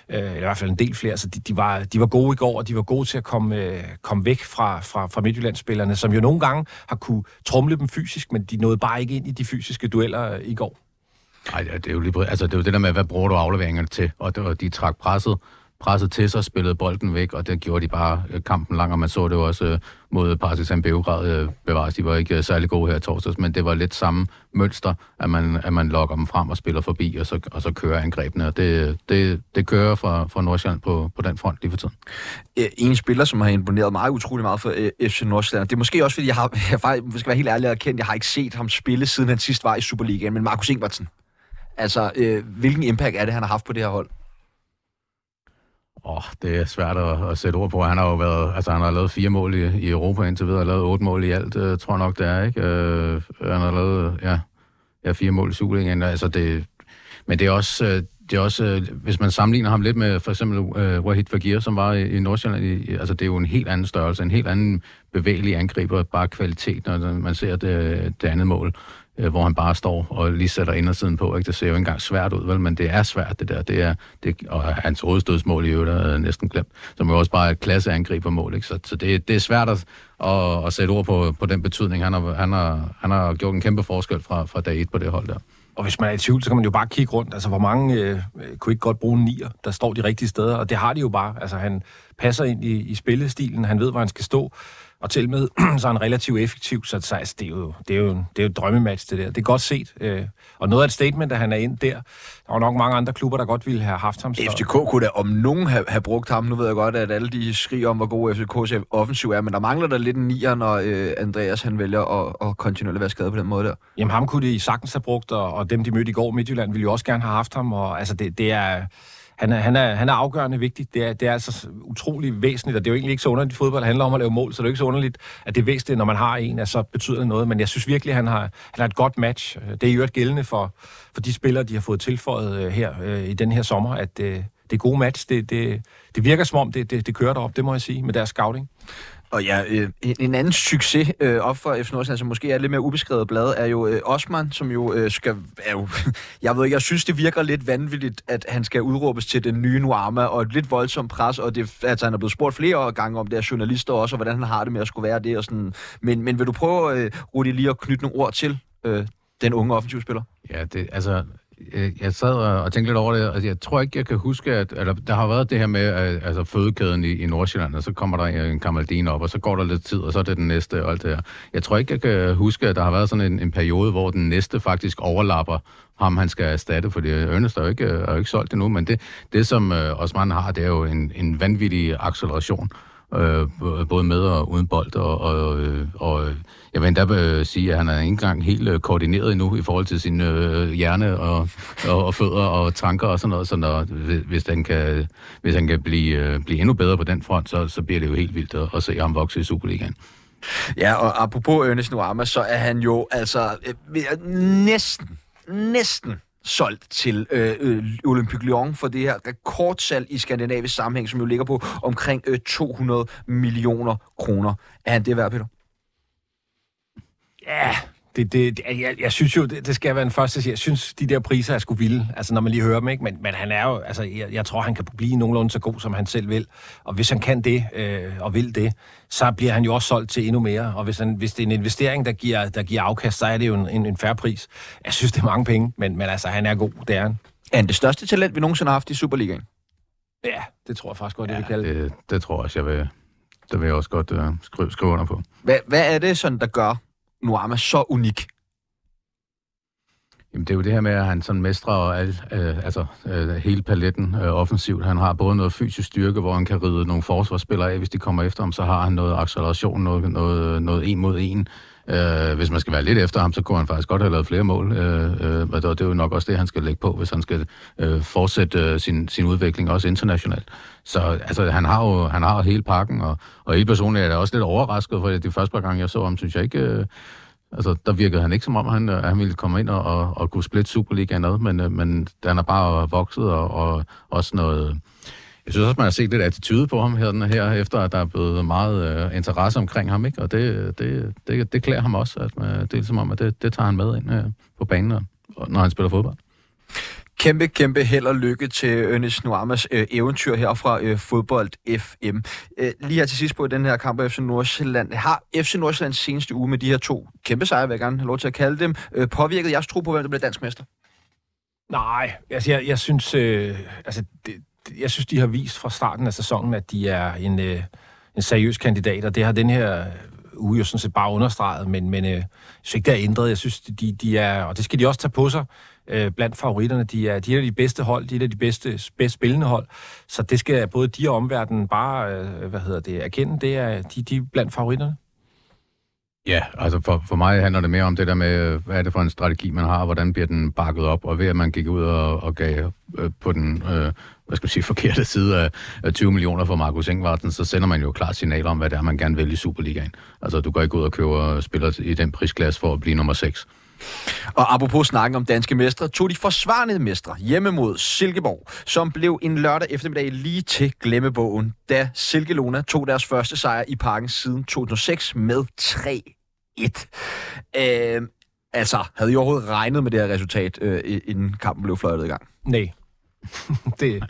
[SPEAKER 2] øh, eller i hvert fald en del flere. Så de, de, var, de var gode i går, og de var gode til at komme, øh, komme væk fra, fra, fra Midtjyllandsspillerne, som jo nogle gange har kunne trumle dem fysisk, men de nåede bare ikke ind i de fysiske dueller øh, i går.
[SPEAKER 3] Nej, det er jo lige altså, det er jo det der med, hvad bruger du afleveringerne til? Og, det, og de trak presset presset til sig, spillede bolden væk, og det gjorde de bare øh, kampen lang, og man så det jo også øh, mod Partizan Beograd øh, bevares. De var ikke øh, særlig gode her torsdags, men det var lidt samme mønster, at man, at man lokker dem frem og spiller forbi, og så, og så kører angrebene, og det, det, det kører fra, fra Nordsjælland på, på den front lige for tiden.
[SPEAKER 1] Øh, en spiller, som har imponeret mig utrolig meget for FC Nordsjælland, det er måske også, fordi jeg har, jeg faktisk, skal være helt ærlig og kendt, jeg har ikke set ham spille, siden han sidst var i Superligaen, men Markus Ingvartsen. Altså, øh, hvilken impact er det, han har haft på det her hold?
[SPEAKER 3] Åh, oh, det er svært at, at sætte ord på. Han har jo været, altså han har lavet fire mål i, i Europa indtil videre, og lavet otte mål i alt, øh, tror jeg nok, det er, ikke? Øh, han har lavet, ja, ja fire mål i Superligaen, altså det, men det er også, øh, det er også, øh, hvis man sammenligner ham lidt med for eksempel øh, Wahid Fagir, som var i, i Nordsjælland, i, altså det er jo en helt anden størrelse, en helt anden bevægelig angriber, bare kvalitet, når man ser det, det andet mål øh, hvor han bare står og lige sætter indersiden på. Ikke? Det ser jo ikke engang svært ud, vel? men det er svært, det der. Det er, det, og hans hovedstødsmål i øvrigt er øh, næsten glemt, som jo også bare er et klasseangribermål. Ikke? Så, så det, det er svært at, at, at sætte ord på, på den betydning. Han har, han, har, han har gjort en kæmpe forskel fra, fra dag et på det hold der.
[SPEAKER 2] Og hvis man er i tvivl, så kan man jo bare kigge rundt. Altså, hvor mange øh, kunne ikke godt bruge en nier, der står de rigtige steder? Og det har de jo bare. Altså, han passer ind i, i spillestilen. Han ved, hvor han skal stå og til med, så er han relativt effektiv, så, så altså, det, er jo, det, er jo, det er jo et drømmematch, det der. Det er godt set. Øh, og noget af et statement, at han er ind der. Der var nok mange andre klubber, der godt ville have haft ham.
[SPEAKER 1] Så... FCK kunne da om nogen have, have brugt ham. Nu ved jeg godt, at alle de skriger om, hvor god FCK's offensiv er, men der mangler der lidt en nier, når øh, Andreas han vælger at, at kontinuerligt være skadet på den måde der.
[SPEAKER 2] Jamen ham kunne de sagtens have brugt, og, og dem, de mødte i går, Midtjylland, ville jo også gerne have haft ham. Og, altså, det, det er han er, han er, han er afgørende vigtig. Det er, det er altså utrolig væsentligt, og det er jo egentlig ikke så underligt, at fodbold handler om at lave mål, så det er jo ikke så underligt, at det er væsentligt, når man har en, at så betyder det noget. Men jeg synes virkelig, at han har, han har et godt match. Øh, det er jo øvrigt gældende for, for de spillere, de har fået tilføjet øh, her øh, i den her sommer, at øh, det er gode match. Det, det, det virker som om, det, det, det kører derop, det må jeg sige, med deres scouting.
[SPEAKER 1] Og ja, øh, en anden succes øh, op for FC Nordsjælland, som måske er lidt mere ubeskrevet blad, er jo øh, Osman, som jo øh, skal... Er jo, jeg ved ikke, jeg synes, det virker lidt vanvittigt, at han skal udråbes til den nye Nuama, og et lidt voldsomt pres, og det, altså, han er blevet spurgt flere gange om det af journalister også, og hvordan han har det med at skulle være det. Og sådan. Men, men vil du prøve, øh, Rudi, lige at knytte nogle ord til øh, den unge offensivspiller?
[SPEAKER 3] Ja, det, altså, Øh, jeg sad og tænkte lidt over det, og jeg tror ikke, jeg kan huske, at eller, der har været det her med at, altså, fødekæden i, i Nordsjælland, og så kommer der en kamaldin op, og så går der lidt tid, og så er det den næste og alt det her. Jeg tror ikke, jeg kan huske, at der har været sådan en, en periode, hvor den næste faktisk overlapper ham, han skal erstatte, fordi Ernest er jo ikke, er jo ikke solgt endnu, men det, det som øh, Osman har, det er jo en, en vanvittig acceleration, øh, både med og uden bold, og, og, øh, og, og jeg vil endda øh, sige, at han er ikke engang helt øh, koordineret endnu i forhold til sin øh, hjerne og, og, og fødder og tanker og sådan noget, så når, hvis, han kan, hvis han kan blive, øh, blive endnu bedre på den front, så, så bliver det jo helt vildt at, at se ham vokse i Superligaen.
[SPEAKER 1] Ja, og apropos Ernest Nuama, så er han jo altså øh, næsten, næsten solgt til øh, øh, Olympique Lyon for det her rekordsalg i skandinavisk sammenhæng, som jo ligger på omkring øh, 200 millioner kroner. Er han det værd, Peter?
[SPEAKER 2] Ja, det, det, jeg, jeg synes jo, det, det skal være en første sige. Jeg synes, de der priser er sgu vilde, altså når man lige hører dem, ikke? Men, men han er jo, altså jeg, jeg tror, han kan blive nogenlunde så god, som han selv vil. Og hvis han kan det, øh, og vil det, så bliver han jo også solgt til endnu mere. Og hvis, han, hvis det er en investering, der giver, der giver afkast, så er det jo en, en, en færre pris. Jeg synes, det er mange penge, men, men altså, han er god, det er han.
[SPEAKER 1] Er han det største talent, vi nogensinde har haft i Superligaen?
[SPEAKER 2] Ja, det tror jeg faktisk godt,
[SPEAKER 3] ja,
[SPEAKER 2] det vil kalde
[SPEAKER 3] det. Det tror jeg også, jeg vil, det vil jeg også godt uh, skrive, skrive under på.
[SPEAKER 1] Hvad, hvad er det sådan, der gør Nuama så unik?
[SPEAKER 3] Jamen, det er jo det her med, at han sådan mestrer og al, øh, altså, øh, hele paletten øh, offensivt. Han har både noget fysisk styrke, hvor han kan ride nogle forsvarsspillere af, hvis de kommer efter ham, så har han noget acceleration, noget, noget, noget en mod en. Øh, hvis man skal være lidt efter ham, så kunne han faktisk godt have lavet flere mål. Øh, øh, og det er jo nok også det, han skal lægge på, hvis han skal øh, fortsætte øh, sin, sin udvikling også internationalt. Så altså, han har jo han har hele pakken, og, og helt personligt er jeg også lidt overrasket, for de første par gange, jeg så ham, synes jeg ikke... Øh, Altså, der virkede han ikke som om, han, øh, han ville komme ind og, og, og kunne splitte Superligaen ad, men, øh, men han er bare vokset, og, og også noget... Jeg synes også, man har set lidt attitude på ham her, her efter at der er blevet meget uh, interesse omkring ham, ikke? og det, det, det, det klæder ham også, at man, det er som om, at det, det tager han med ind uh, på banen, når han spiller fodbold.
[SPEAKER 1] Kæmpe, kæmpe held og lykke til Ernest Nuamas øh, eventyr her fra øh, Fodbold FM. Øh, lige her til sidst på den her kamp af FC Nordsjælland. Har FC Nordsjællands seneste uge med de her to kæmpe sejre, vil jeg gerne have lov til at kalde dem, øh, påvirket jeres tro på, hvem der bliver dansk mester?
[SPEAKER 2] Nej, altså jeg, jeg synes, øh, altså det, jeg synes, de har vist fra starten af sæsonen, at de er en, øh, en seriøs kandidat, og det har den her uge jo sådan set bare understreget, men, men øh, jeg synes ikke, det er ændret. Jeg synes, de, de er, og det skal de også tage på sig, øh, blandt favoritterne. De er, de er de bedste hold, de er de bedste, bedst spillende hold, så det skal både de og omverdenen bare, øh, hvad hedder det, erkende, det er de, de er blandt favoritterne.
[SPEAKER 3] Ja, altså for, for mig handler det mere om det der med, hvad er det for en strategi, man har, og hvordan bliver den bakket op, og ved at man gik ud og, og gav øh, på den øh, hvad skal sige, forkerte side af, af 20 millioner for Markus Engvartsen, så sender man jo klart signal om, hvad det er, man gerne vil i Superligaen. Altså, du går ikke ud og køber spillere i den prisklasse for at blive nummer 6.
[SPEAKER 1] Og apropos snakken om danske mestre, tog de forsvarende mestre hjemme mod Silkeborg, som blev en lørdag eftermiddag lige til glemmebogen, da Silkelona tog deres første sejr i parken siden 2006 med 3-1. Øh, altså, havde I overhovedet regnet med det her resultat, øh, inden kampen blev fløjtet i gang?
[SPEAKER 2] Nej. det,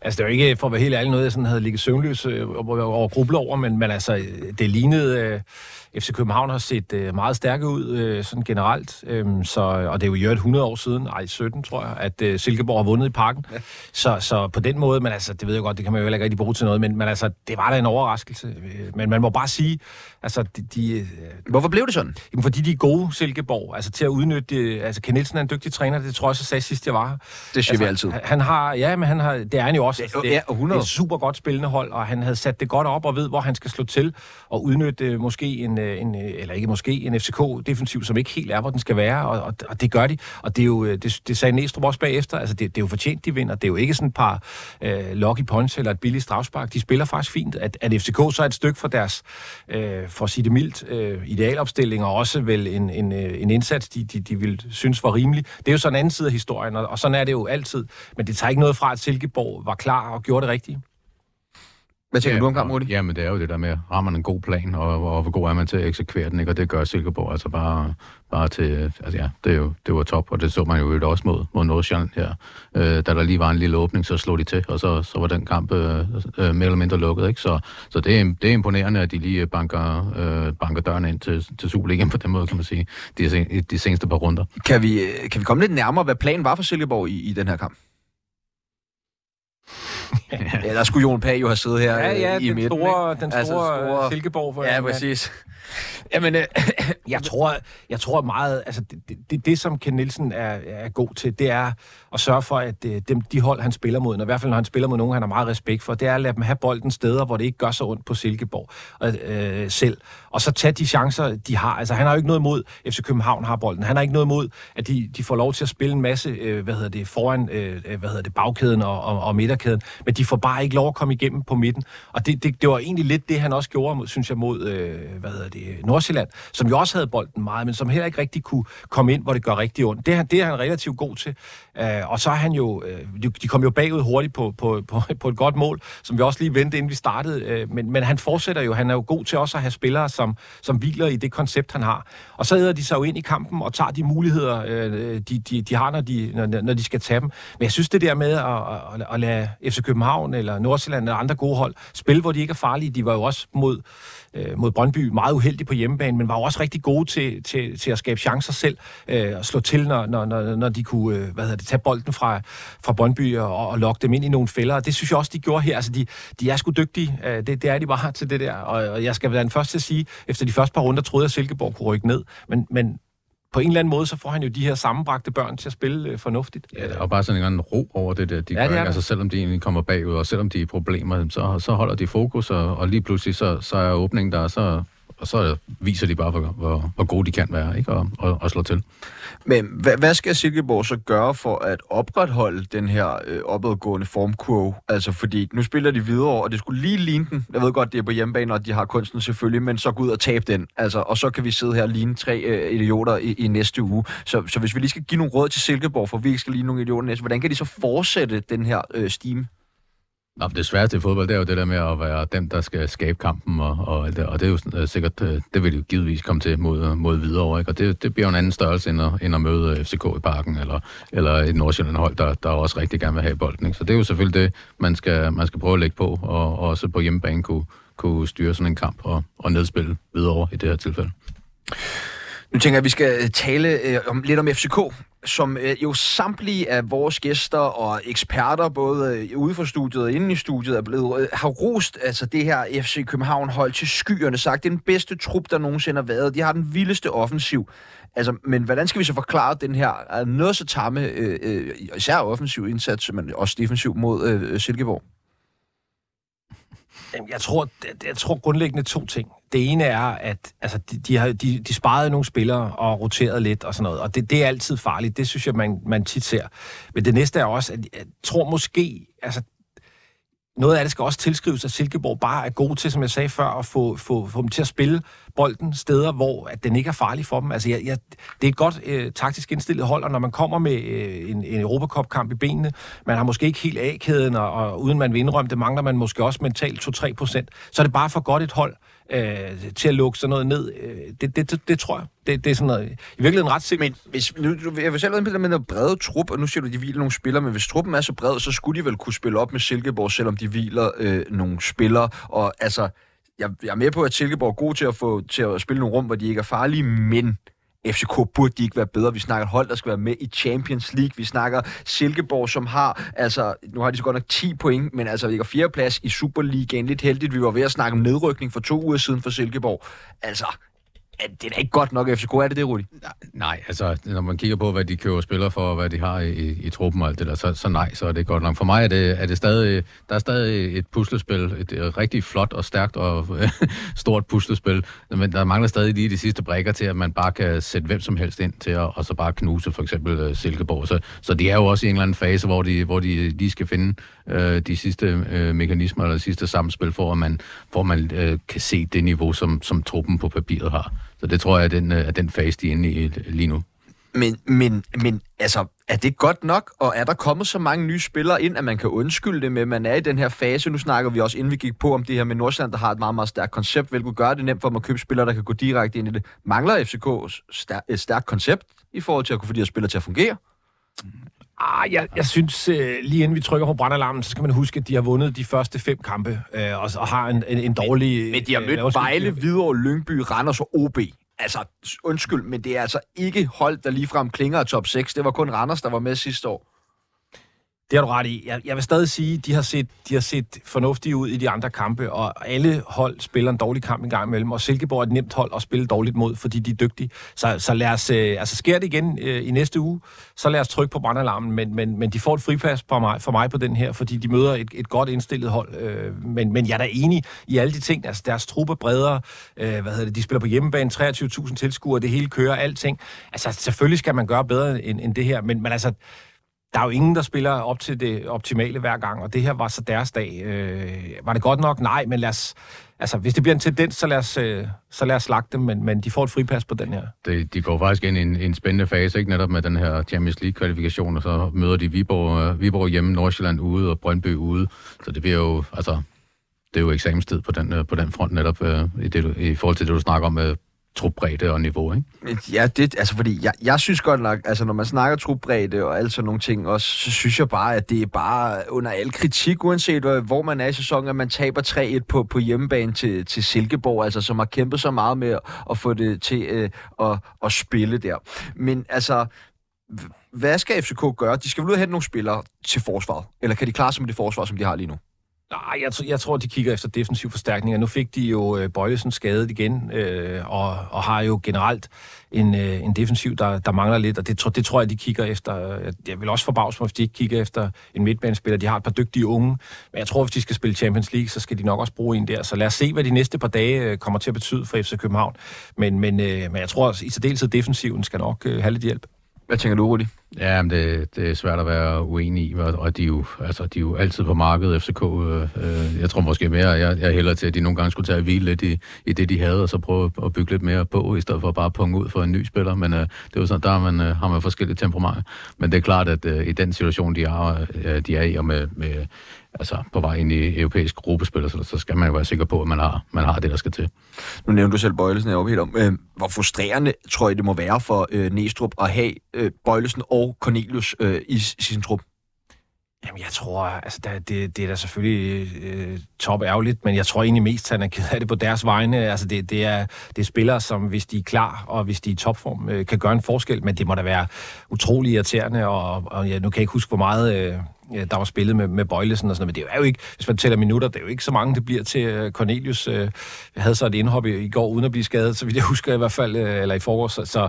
[SPEAKER 2] altså, det er ikke, for at være helt ærlig, noget, jeg sådan havde ligget søvnløs øh, over, over over, men, men altså, øh, det lignede... Øh, FC København har set øh, meget stærke ud øh, sådan generelt, øhm, så, og det er jo i øvrigt 100 år siden, ej 17 tror jeg, at øh, Silkeborg har vundet i parken. Ja. Så, så på den måde, men altså, det ved jeg godt, det kan man jo heller ikke rigtig bruge til noget, men, men altså, det var da en overraskelse. Men man må bare sige, altså, de... de øh,
[SPEAKER 1] Hvorfor blev det sådan?
[SPEAKER 2] Jamen, fordi de er gode, Silkeborg, altså til at udnytte, altså Ken Nielsen er en dygtig træner, det tror jeg, så sagde sidst, jeg var.
[SPEAKER 1] Det siger
[SPEAKER 2] altså,
[SPEAKER 1] vi altid.
[SPEAKER 2] Han, han har, ja, men han har, det er han jo også.
[SPEAKER 1] Det, det, ja, 100.
[SPEAKER 2] det er et super godt spillende hold, og han havde sat det godt op og ved, hvor han skal slå til og udnytte måske en, Øh, en øh, eller ikke måske, en FCK-defensiv, som ikke helt er, hvor den skal være, og, og, og det gør de. Og det er jo, øh, det, det sagde Næstrup også bagefter, altså det, det er jo fortjent, de vinder. Det er jo ikke sådan et par øh, lucky punch eller et billigt strafspark. De spiller faktisk fint. At, at FCK så er et stykke for deres, øh, for at sige det mildt, øh, idealopstilling, og også vel en, en, en indsats, de, de, de vil synes var rimelig. Det er jo sådan en anden side af historien, og, og sådan er det jo altid. Men det tager ikke noget fra, at Silkeborg var klar og gjorde det rigtige.
[SPEAKER 1] Hvad tænker ja, du om kampen, Rudi?
[SPEAKER 3] Jamen, det er jo det der med, har man en god plan, og, og hvor god er man til at eksekvere den, ikke? og det gør Silkeborg altså bare, bare til, altså ja, det, er jo, det var top, og det så man jo også mod, mod Nordsjælland her. Øh, da der lige var en lille åbning, så slog de til, og så, så var den kamp øh, øh, mere eller mindre lukket, ikke? Så, så det, er, det er imponerende, at de lige banker, øh, banker døren ind til, til Superligaen på den måde, kan man sige, de, de seneste par runder.
[SPEAKER 1] Kan vi, kan vi komme lidt nærmere, hvad planen var for Silkeborg i, i den her kamp? Ja, der skulle Jon Pag jo have siddet her
[SPEAKER 2] ja, ja,
[SPEAKER 1] øh, i
[SPEAKER 2] den
[SPEAKER 1] midten.
[SPEAKER 2] Store, den store, altså, store Silkeborg. For
[SPEAKER 1] ja, præcis. Jamen, øh,
[SPEAKER 2] jeg, tror, jeg tror meget, altså det, det, det som Ken Nielsen er, er god til, det er at sørge for, at øh, dem, de hold, han spiller mod, og i hvert fald når han spiller mod nogen, han har meget respekt for, det er at lade dem have bolden steder, hvor det ikke gør så ondt på Silkeborg øh, selv. Og så tage de chancer, de har. Altså, han har jo ikke noget imod, FC København har bolden. Han har ikke noget imod, at de, de får lov til at spille en masse, øh, hvad hedder det, foran, øh, øh, hvad hedder det, bagkæden og, og, og midterkæden, men de får bare ikke lov at komme igennem på midten. Og det, det, det var egentlig lidt det, han også gjorde, synes jeg, mod, øh, hvad hedder det, Øh, Nordsjælland, som jo også havde bolden meget, men som heller ikke rigtig kunne komme ind, hvor det gør rigtig ondt. Det, det er han relativt god til. Øh, og så er han jo, øh, de kom jo bagud hurtigt på, på, på, på et godt mål, som vi også lige vendte, inden vi startede. Øh, men, men han fortsætter jo, han er jo god til også at have spillere, som, som hviler i det koncept, han har. Og så æder de sig jo ind i kampen og tager de muligheder, øh, de, de, de har, når de, når, når de skal tage dem. Men jeg synes, det der med at, at, at lade FC København eller Nordsjælland eller andre gode hold spille, hvor de ikke er farlige, de var jo også mod øh, mod Brøndby meget uheldig på hjemmebane, men var også rigtig gode til, til, til at skabe chancer selv øh, og slå til, når, når, når, når de kunne øh, hvad hedder det, tage bolden fra, fra Brøndby og, og lokke dem ind i nogle fælder. Og det synes jeg også, de gjorde her. Altså, de, de er sgu dygtige. Øh, det, det er de bare til det der. Og, og jeg skal være den første til at sige, efter de første par runder troede jeg, at Silkeborg kunne rykke ned. Men, men på en eller anden måde, så får han jo de her sammenbragte børn til at spille øh, fornuftigt.
[SPEAKER 3] Ja, der er jo bare sådan en anden ro over det der, de
[SPEAKER 2] Ja, det
[SPEAKER 3] gør.
[SPEAKER 2] er der.
[SPEAKER 3] Altså selvom de egentlig kommer bagud, og selvom de er problemer, så, så holder de fokus, og, og lige pludselig så, så er åbningen der, så, og så viser de bare, hvor, hvor, hvor gode de kan være, ikke? Og, og, og slå til.
[SPEAKER 1] Men hvad, hvad skal Silkeborg så gøre for at opretholde den her øh, opadgående formkurve? Altså, fordi nu spiller de videre, og det skulle lige ligne den. Jeg ved godt, det er på hjemmebane, og de har kunsten selvfølgelig, men så gå ud og tabe den. Altså, og så kan vi sidde her og ligne tre øh, idioter i, i næste uge. Så, så hvis vi lige skal give nogle råd til Silkeborg, for vi ikke skal ligne nogle idioter næste, hvordan kan de så fortsætte den her øh, stime?
[SPEAKER 3] Nå, det sværeste i fodbold, det er jo det der med at være dem, der skal skabe kampen, og, og, alt det, og det er jo sådan, øh, sikkert, øh, det vil de jo givetvis komme til mod, mod videre, ikke? og det, det bliver jo en anden størrelse, end at, end at møde øh, FCK i parken, eller, eller et Nordsjælland-hold, der, der også rigtig gerne vil have bolden. Ikke? Så det er jo selvfølgelig det, man skal, man skal prøve at lægge på, og, og også på hjemmebane kunne, kunne styre sådan en kamp og, og nedspille videre i det her tilfælde.
[SPEAKER 1] Nu tænker jeg, at vi skal tale øh, om, lidt om FCK, som øh, jo samtlige af vores gæster og eksperter, både øh, ude for studiet og inde i studiet, er blevet, øh, har rost altså det her FC København-hold til skyerne, sagt, det er den bedste trup, der nogensinde har været. De har den vildeste offensiv. Altså, men hvordan skal vi så forklare den her noget så tamme, øh, øh, især offensiv indsats, men også defensiv mod øh, Silkeborg?
[SPEAKER 2] Jeg tror, jeg tror grundlæggende to ting. Det ene er, at altså, de, de, har, de, de sparede nogle spillere og roteret lidt og sådan noget, og det, det er altid farligt. Det synes jeg, man, man tit ser. Men det næste er også, at jeg tror måske, altså, noget af det skal også tilskrives, at Silkeborg bare er god til, som jeg sagde før, at få, få, få dem til at spille bolden steder, hvor at den ikke er farlig for dem. Altså, jeg, jeg, det er et godt øh, taktisk indstillet hold, og når man kommer med øh, en, en Europacup-kamp i benene, man har måske ikke helt A-kæden, og, og uden man vil indrømme, det mangler man måske også mentalt 2-3 procent, så er det bare for godt et hold øh, til at lukke sådan noget ned. Øh, det, det, det, det tror jeg. Det, det er sådan noget, i virkeligheden ret sikkert.
[SPEAKER 1] Men hvis, nu, du- jeg vil selv være med med noget brede trup, og nu siger du, at de hviler nogle spillere, men hvis truppen er så bred, så skulle de vel kunne spille op med Silkeborg, selvom de hviler øh, nogle spillere. Og altså, jeg, jeg er med på, at Silkeborg er god til at, få, til at spille nogle rum, hvor de ikke er farlige, men FCK burde de ikke være bedre. Vi snakker hold, der skal være med i Champions League. Vi snakker Silkeborg, som har, altså, nu har de så godt nok 10 point, men altså ligger fjerdeplads i Superligaen. Lidt heldigt, vi var ved at snakke om nedrykning for to uger siden for Silkeborg. Altså, er det er da ikke godt nok FCK, er det det, Rudi?
[SPEAKER 3] Nej, altså, når man kigger på, hvad de køber spillere for, og hvad de har i, i, i truppen og alt det der, så, så nej, så er det godt nok. For mig er det, er det stadig, der er stadig et puslespil, et, et rigtig flot og stærkt og stort puslespil, men der mangler stadig lige de sidste brækker til, at man bare kan sætte hvem som helst ind til at, og så bare knuse for eksempel uh, Silkeborg. Så, så de er jo også i en eller anden fase, hvor de, hvor de lige skal finde uh, de sidste uh, mekanismer eller de sidste samspil, for at man, for at man uh, kan se det niveau, som, som truppen på papiret har. Så det tror jeg er den, øh, er den fase, de er inde i øh, lige nu.
[SPEAKER 1] Men, men, men altså, er det godt nok, og er der kommet så mange nye spillere ind, at man kan undskylde det med, at man er i den her fase? Nu snakker vi også, inden vi gik på, om det her med Nordsjælland, der har et meget, meget stærkt koncept, hvilket gør det nemt for dem at købe spillere, der kan gå direkte ind i det. Mangler FCK stær- et stærkt koncept i forhold til at kunne få de her spillere til at fungere?
[SPEAKER 2] Ah, jeg, jeg synes, øh, lige inden vi trykker på brandalarmen, så skal man huske, at de har vundet de første fem kampe, øh, og, og har en, en, en dårlig...
[SPEAKER 1] Men de har
[SPEAKER 2] øh,
[SPEAKER 1] mødt
[SPEAKER 2] undskyld,
[SPEAKER 1] Vejle, Hvidovre, Lyngby, Randers og OB. Altså, undskyld, men det er altså ikke hold, der ligefrem klinger top 6. Det var kun Randers, der var med sidste år.
[SPEAKER 2] Det har du ret i. Jeg, jeg vil stadig sige, at de har, set, de har set fornuftige ud i de andre kampe, og alle hold spiller en dårlig kamp en gang imellem, og Silkeborg er et nemt hold at spille dårligt mod, fordi de er dygtige. Så, så lad os, øh, altså sker det igen øh, i næste uge, så lad os trykke på brandalarmen, men, men, men de får et fripas for mig, for mig på den her, fordi de møder et, et godt indstillet hold. Øh, men, men jeg er da enig i alle de ting, altså deres truppe bredere, øh, hvad hedder det, de spiller på hjemmebane, 23.000 tilskuere, det hele kører, alting. Altså selvfølgelig skal man gøre bedre end, end det her, men, men altså der er jo ingen, der spiller op til det optimale hver gang, og det her var så deres dag. Øh, var det godt nok? Nej, men lad os, altså, hvis det bliver en tendens, så lad os, øh, så lad os slagte dem, men, men de får et fripas på den her.
[SPEAKER 3] Det, de går faktisk ind i en, en spændende fase, ikke netop med den her Champions League-kvalifikation, og så møder de Viborg, øh, Viborg hjemme, Nordsjælland ude og Brøndby ude. Så det bliver jo, altså, det er jo eksamenstid på den, øh, på den front netop, øh, i, det, i forhold til det, du snakker om med trupbredde og niveau, ikke?
[SPEAKER 1] Ja, det, altså fordi jeg, jeg synes godt nok, altså når man snakker trupbredde og alt sådan nogle ting også, så synes jeg bare, at det er bare under al kritik, uanset hvor- man er i sæsonen, at man taber 3-1 på, på hjemmebane til, til Silkeborg, altså som har kæmpet så meget med at, at få det til øh, at, at spille der. Men altså, hvad skal FCK gøre? De skal vel ud og hente nogle spillere til forsvaret, eller kan de klare sig med det forsvar, som de har lige nu?
[SPEAKER 2] Nej, jeg, jeg tror, de kigger efter defensiv forstærkninger. Nu fik de jo øh, Bøjlesen skadet igen, øh, og, og har jo generelt en, øh, en defensiv, der, der mangler lidt, og det, det tror jeg, de kigger efter. Jeg vil også forbavse mig, hvis de ikke kigger efter en midtbanespiller. De har et par dygtige unge, men jeg tror, hvis de skal spille Champions League, så skal de nok også bruge en der. Så lad os se, hvad de næste par dage øh, kommer til at betyde for FC København. Men, men, øh, men jeg tror, at i særdeleshed defensiven skal nok øh, have lidt hjælp.
[SPEAKER 1] Hvad tænker du, Rudi?
[SPEAKER 3] Ja, men det, det er svært at være uenig i, og de er jo, altså, de er jo altid på markedet, FCK. Øh, øh, jeg tror måske mere, jeg, jeg hælder til, at de nogle gange skulle tage hvile lidt i, i det, de havde, og så prøve at bygge lidt mere på, i stedet for bare at punge ud for en ny spiller. Men øh, det er jo sådan, der har man, øh, har man forskellige temperamenter. Men det er klart, at øh, i den situation, de er, øh, de er i, og med, med altså på vej ind i europæisk gruppespil, så, så skal man jo være sikker på, at man har, man har det, der skal til.
[SPEAKER 1] Nu nævnte du selv Bøjlesen, jeg er helt om. Øh, hvor frustrerende tror jeg, det må være for øh, Næstrup at have øh, Bøjlesen og Cornelius øh, i, i sin trup?
[SPEAKER 2] Jamen, jeg tror, altså, der, det, det er da selvfølgelig øh, top ærgerligt, men jeg tror egentlig mest, at han er ked af det på deres vegne. Altså, det, det, er, det er spillere, som hvis de er klar, og hvis de er i topform, øh, kan gøre en forskel, men det må da være utrolig irriterende, og, og ja, nu kan jeg ikke huske, hvor meget... Øh, der var spillet med, med Bøjlesen og sådan noget, men det er jo ikke, hvis man tæller minutter, det er jo ikke så mange, det bliver til øh, Cornelius. Øh, havde så et indhop i, i går, uden at blive skadet, så vidt jeg husker i hvert fald, øh, eller i forår, så, så,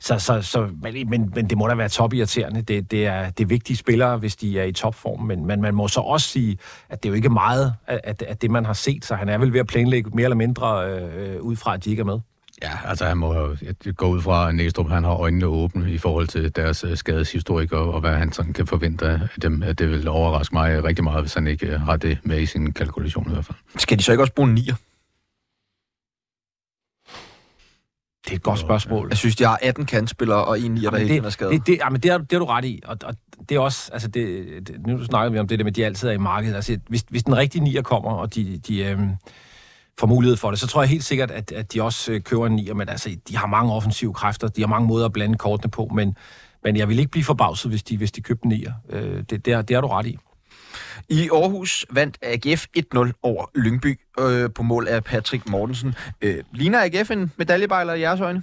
[SPEAKER 2] så, så, så men, men, men det må da være topirriterende. Det, det, er, det er vigtige spillere, hvis de er i topform, men, men man må så også sige, at det er jo ikke meget af, af det, man har set, så han er vel ved at planlægge mere eller mindre øh, øh ud fra, at de ikke er med.
[SPEAKER 3] Ja, altså han må gå ud fra, at Næstrup han har øjnene åbne i forhold til deres uh, skadeshistorik, og, og hvad han sådan kan forvente af dem. Det vil overraske mig rigtig meget, hvis han ikke uh, har det med i sin kalkulation i hvert fald.
[SPEAKER 1] Skal de så ikke også bruge en nier?
[SPEAKER 2] Det er et godt spørgsmål.
[SPEAKER 1] Jeg synes, de har 18 kantspillere og en nier, der ikke er skadet.
[SPEAKER 2] Det, det, jamen, det, har, det har du ret i, og, og det er også, altså det, det, nu snakker vi om det der med, at de altid er i markedet. Altså, hvis, hvis den rigtige nier kommer, og de, de øhm, får mulighed for det, så tror jeg helt sikkert, at, at de også øh, køber en nier, men altså, de har mange offensive kræfter, de har mange måder at blande kortene på, men, men jeg vil ikke blive forbavset, hvis de, hvis de købte en nier. Øh, det, det, er, det har du ret i.
[SPEAKER 1] I Aarhus vandt AGF 1-0 over Lyngby øh, på mål af Patrick Mortensen. Øh, ligner AGF en medaljebejler i jeres øjne?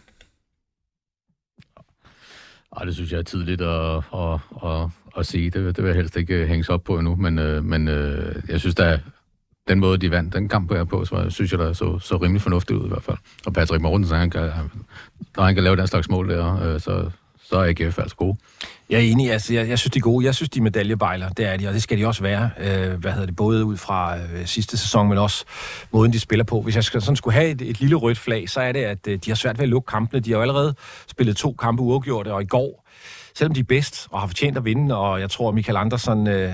[SPEAKER 3] Ej, det synes jeg er tidligt at, at, at, at sige. Det, det vil jeg helst ikke hænges op på endnu, men, øh, men øh, jeg synes, der den måde, de vandt den kamp her på, så synes jeg, der så, så rimelig fornuftigt ud i hvert fald. Og Patrick Mortensen, han kan, når han kan lave den slags mål der, øh, så, så er AGF altså gode.
[SPEAKER 2] Jeg er enig, altså, jeg, jeg synes, de er gode. Jeg synes, de er medaljebejler, det er de, og det skal de også være. Øh, hvad hedder det, både ud fra øh, sidste sæson, men også måden, de spiller på. Hvis jeg skal, sådan skulle have et, et lille rødt flag, så er det, at øh, de har svært ved at lukke kampene. De har jo allerede spillet to kampe uafgjorte, og i går, selvom de er bedst og har fortjent at vinde, og jeg tror, Michael Andersen... Øh,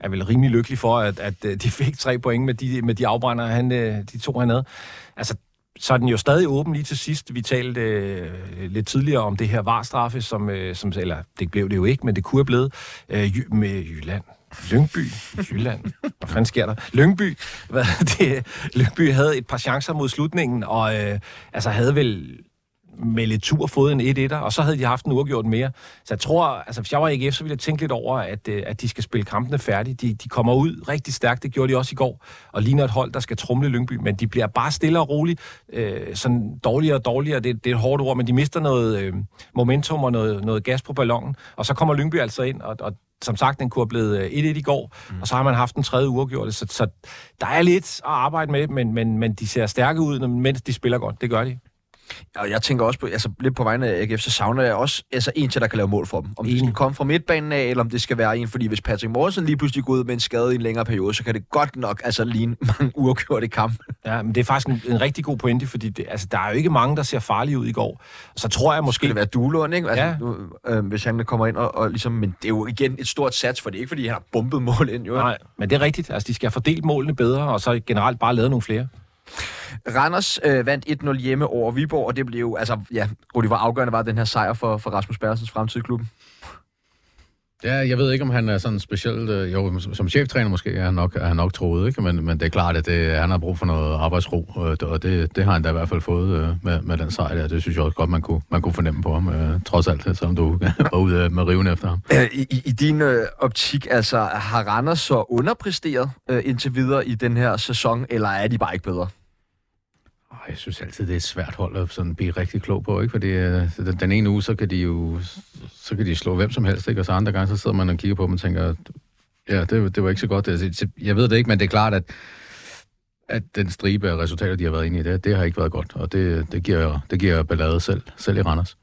[SPEAKER 2] er vel rimelig lykkelig for, at, at øh, de fik tre point med de, med de afbrænder, han, øh, de to han havde. Altså, så er den jo stadig åben lige til sidst. Vi talte øh, lidt tidligere om det her varstraffe, som, øh, som, eller det blev det jo ikke, men det kunne have blevet øh, med Jylland. Lyngby, Jylland. Hvad fanden sker der? Lyngby, hvad, det, Lyngby havde et par chancer mod slutningen, og øh, altså havde vel med lidt tur fået en 1 1 og så havde de haft en uafgjort mere. Så jeg tror, altså hvis jeg var AGF, så ville jeg tænke lidt over, at, øh, at de skal spille kampene færdige. De, de kommer ud rigtig stærkt, det gjorde de også i går, og ligner et hold, der skal trumle Lyngby, men de bliver bare stille og roligt, øh, sådan dårligere og dårligere, det, det er et hårdt ord, men de mister noget øh, momentum og noget, noget gas på ballonen, og så kommer Lyngby altså ind, og, og som sagt, den kunne have blevet 1-1 øh, i går, mm. og så har man haft en tredje uafgjort, så, så der er lidt at arbejde med, men, men, men de ser stærke ud, mens de spiller godt. Det gør de.
[SPEAKER 1] Og jeg tænker også på, altså lidt på vegne af AGF, så savner jeg også altså, en til, der kan lave mål for dem. Om det skal komme fra midtbanen af, eller om det skal være en, fordi hvis Patrick Morrison lige pludselig går ud med en skade i en længere periode, så kan det godt nok altså ligne mange uafgjorte kampe.
[SPEAKER 2] Ja, men det er faktisk en, en rigtig god pointe, fordi det, altså, der er jo ikke mange, der ser farlige ud i går. Så tror jeg måske... Skal
[SPEAKER 1] det være Duelund, ikke? Altså, ja. nu, øh, hvis han kommer ind og, og ligesom... Men det er jo igen et stort sats, for det er ikke, fordi han har bumpet mål ind, jo.
[SPEAKER 2] Nej, men det er rigtigt. Altså, de skal have fordelt målene bedre, og så generelt bare lavet nogle flere.
[SPEAKER 1] Randers øh, vandt 1-0 hjemme over Viborg, og det blev jo, altså, ja, Rudi, hvor afgørende var den her sejr for, for Rasmus Bergsens fremtid i klubben?
[SPEAKER 3] Ja, jeg ved ikke, om han er sådan specielt... Øh, jo, som cheftræner måske er han nok, er han nok troet, ikke? Men, men det er klart, at det, han har brug for noget arbejdsro, og det, det har han da i hvert fald fået øh, med, med den sejr der. Det synes jeg også godt, man kunne, man kunne fornemme på ham, øh, trods alt, selvom du var ude med riven efter ham.
[SPEAKER 1] I, i, i din øh, optik, altså, har Randers så underpresteret øh, indtil videre i den her sæson, eller er de bare ikke bedre?
[SPEAKER 3] Jeg synes altid, det er et svært hold at sådan blive rigtig klog på, ikke? Fordi øh, den ene uge, så kan de jo så kan de slå hvem som helst, ikke? Og så andre gange, så sidder man og kigger på dem og tænker, Ja, det, det var ikke så godt. Altså, jeg ved det ikke, men det er klart, at, at den stribe af resultater, de har været inde i, det, det har ikke været godt, og det, det, giver, det giver ballade selv, selv i Randers.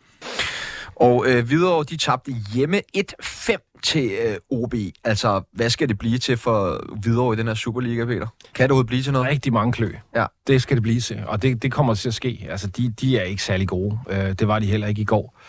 [SPEAKER 1] Og øh, videre de tabte hjemme 1-5 til øh, OB. Altså, hvad skal det blive til for videre i den her Superliga, Peter? Kan det overhovedet blive til noget?
[SPEAKER 2] Rigtig mange klø.
[SPEAKER 1] Ja.
[SPEAKER 2] Det skal det blive til, og det, det kommer til at ske. Altså, de, de er ikke særlig gode. Øh, det var de heller ikke i går.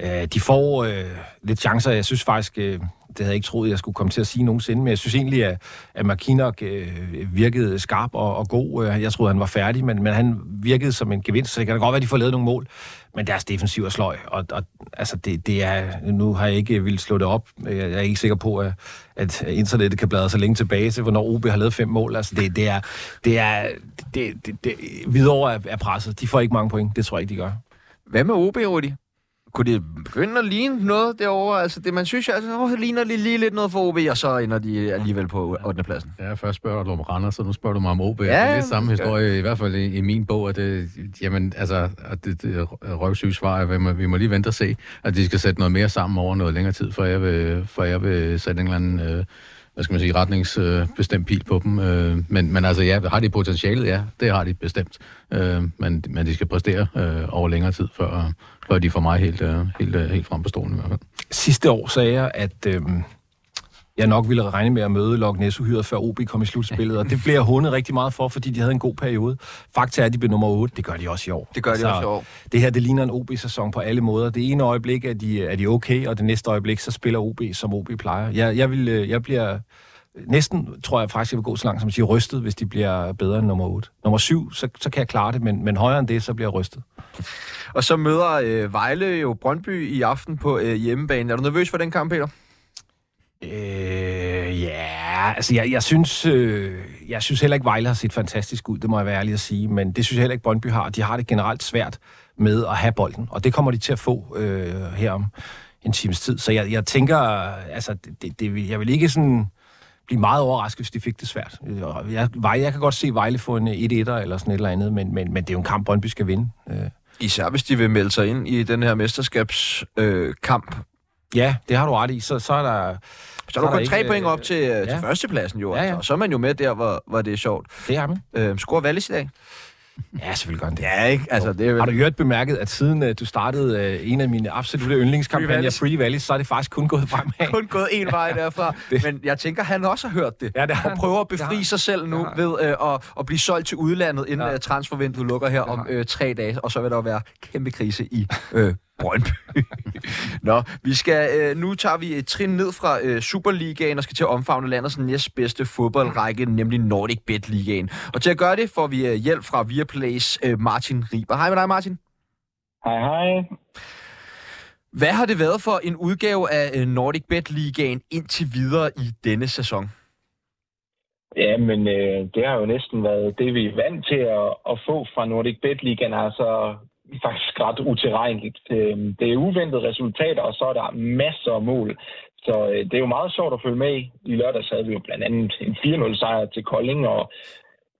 [SPEAKER 2] Øh, de får øh, lidt chancer. Jeg synes faktisk, øh, det havde jeg ikke troet, jeg skulle komme til at sige nogensinde, men jeg synes egentlig, at, at McKinnock øh, virkede skarp og, og god. Øh, jeg troede, han var færdig, men, men han virkede som en gevinst, så det kan da godt være, at de får lavet nogle mål. Men deres defensiv er sløj, og, og altså det, det er, nu har jeg ikke vil slå det op. Jeg er ikke sikker på, at, at internettet kan bladre så længe tilbage til, hvornår OB har lavet fem mål. Altså det, det er, det er, det, det, det, videre er, er presset. De får ikke mange point, det tror jeg ikke, de gør.
[SPEAKER 1] Hvad med OB, Rudi? Kunne det begynde at ligne noget derovre? Altså, det, man synes, altså, åh, det ligner lige, lige lidt noget for OB, og så ender de alligevel på 8. pladsen.
[SPEAKER 3] Ja, først spørger du om Randers, så nu spørger du mig om OB.
[SPEAKER 1] Ja,
[SPEAKER 3] det er lidt samme historie, i hvert fald i, i min bog, at det, jamen, altså, at det, det røvsyge svar er, at vi må, vi må lige vente og se, at de skal sætte noget mere sammen over noget længere tid, for jeg vil, for jeg vil sætte en eller anden... Øh, hvad skal man sige, retningsbestemt øh, pil på dem. Øh, men, men altså, ja, har de potentialet? Ja, det har de bestemt. Øh, men, men de skal præstere øh, over længere tid, før, før de får mig helt, øh, helt, øh, helt frem på stolen i hvert fald.
[SPEAKER 2] Sidste år sagde jeg, at øh, jeg nok ville regne med at møde Loch Ness uhyret, før OB kom i slutspillet, og det blev jeg hundet rigtig meget for, fordi de havde en god periode. Fakta er, at de blev nummer 8. Det gør de også i år.
[SPEAKER 1] Det gør de altså, også i år.
[SPEAKER 2] Det her, det ligner en OB-sæson på alle måder. Det ene øjeblik er de, er de okay, og det næste øjeblik, så spiller OB, som OB plejer. Jeg, jeg, vil, jeg bliver næsten, tror jeg faktisk, jeg vil gå så langt som at sige rystet, hvis de bliver bedre end nummer 8. Nummer 7, så, så kan jeg klare det, men, men højere end det, så bliver jeg rystet.
[SPEAKER 1] Og så møder øh, Vejle jo Brøndby i aften på øh, hjemmebane. Er du nervøs for den kamp, Peter?
[SPEAKER 2] Øh, ja, altså jeg, jeg synes, øh, jeg synes heller ikke, Vejle har set fantastisk ud, det må jeg være ærlig at sige, men det synes jeg heller ikke, Brøndby har. De har det generelt svært med at have bolden, og det kommer de til at få øh, her om en times tid. Så jeg, jeg tænker, altså, det, det, jeg vil ikke sådan blive meget overrasket, hvis de fik det svært. Øh, jeg, jeg kan godt se Vejle få en 1-1'er eller sådan et eller andet, men, men, men det er jo en kamp, Brøndby skal vinde. Øh.
[SPEAKER 1] Især hvis de vil melde sig ind i den her mesterskabskamp. Øh,
[SPEAKER 2] ja, det har du ret i. Så, så er der...
[SPEAKER 1] Så er du kun tre point op til, ja. til førstepladsen jo, ja, ja. Altså. og så er man jo med der, hvor, hvor det er sjovt.
[SPEAKER 2] Det er man.
[SPEAKER 1] Øh, score Wallis i dag?
[SPEAKER 2] Ja, selvfølgelig gør han det.
[SPEAKER 1] Ja, ikke? Altså, det er vel...
[SPEAKER 2] Har du hørt bemærket, at siden uh, du startede uh, en af mine absolutte yndlingskampagner, Free Valley, så er det faktisk kun gået fremad.
[SPEAKER 1] kun gået en vej derfra. det... Men jeg tænker, han også har hørt det.
[SPEAKER 2] Ja, det
[SPEAKER 1] har og prøver at befri sig selv nu ved uh, at, at blive solgt til udlandet, inden ja. transfervinduet lukker her om uh, tre dage. Og så vil der være kæmpe krise i uh, Brøndby. Nå, vi skal, øh, nu tager vi et trin ned fra øh, Superligaen og skal til at omfavne landets næstbedste fodboldrække, nemlig Nordic Bet Ligaen. Og til at gøre det får vi øh, hjælp fra Viaplays øh, Martin Riber. Hej med dig, Martin.
[SPEAKER 4] Hej, hej.
[SPEAKER 1] Hvad har det været for en udgave af øh, Nordic Bet Ligaen indtil videre i denne sæson?
[SPEAKER 4] Ja, men øh, det har jo næsten været det, vi er vant til at, at få fra Nordic Bet Ligaen. Altså faktisk ret utilregneligt. Øhm, det er uventede resultater, og så er der masser af mål. Så øh, det er jo meget sjovt at følge med i. I lørdags havde vi jo blandt andet en 4-0 sejr til Kolding, og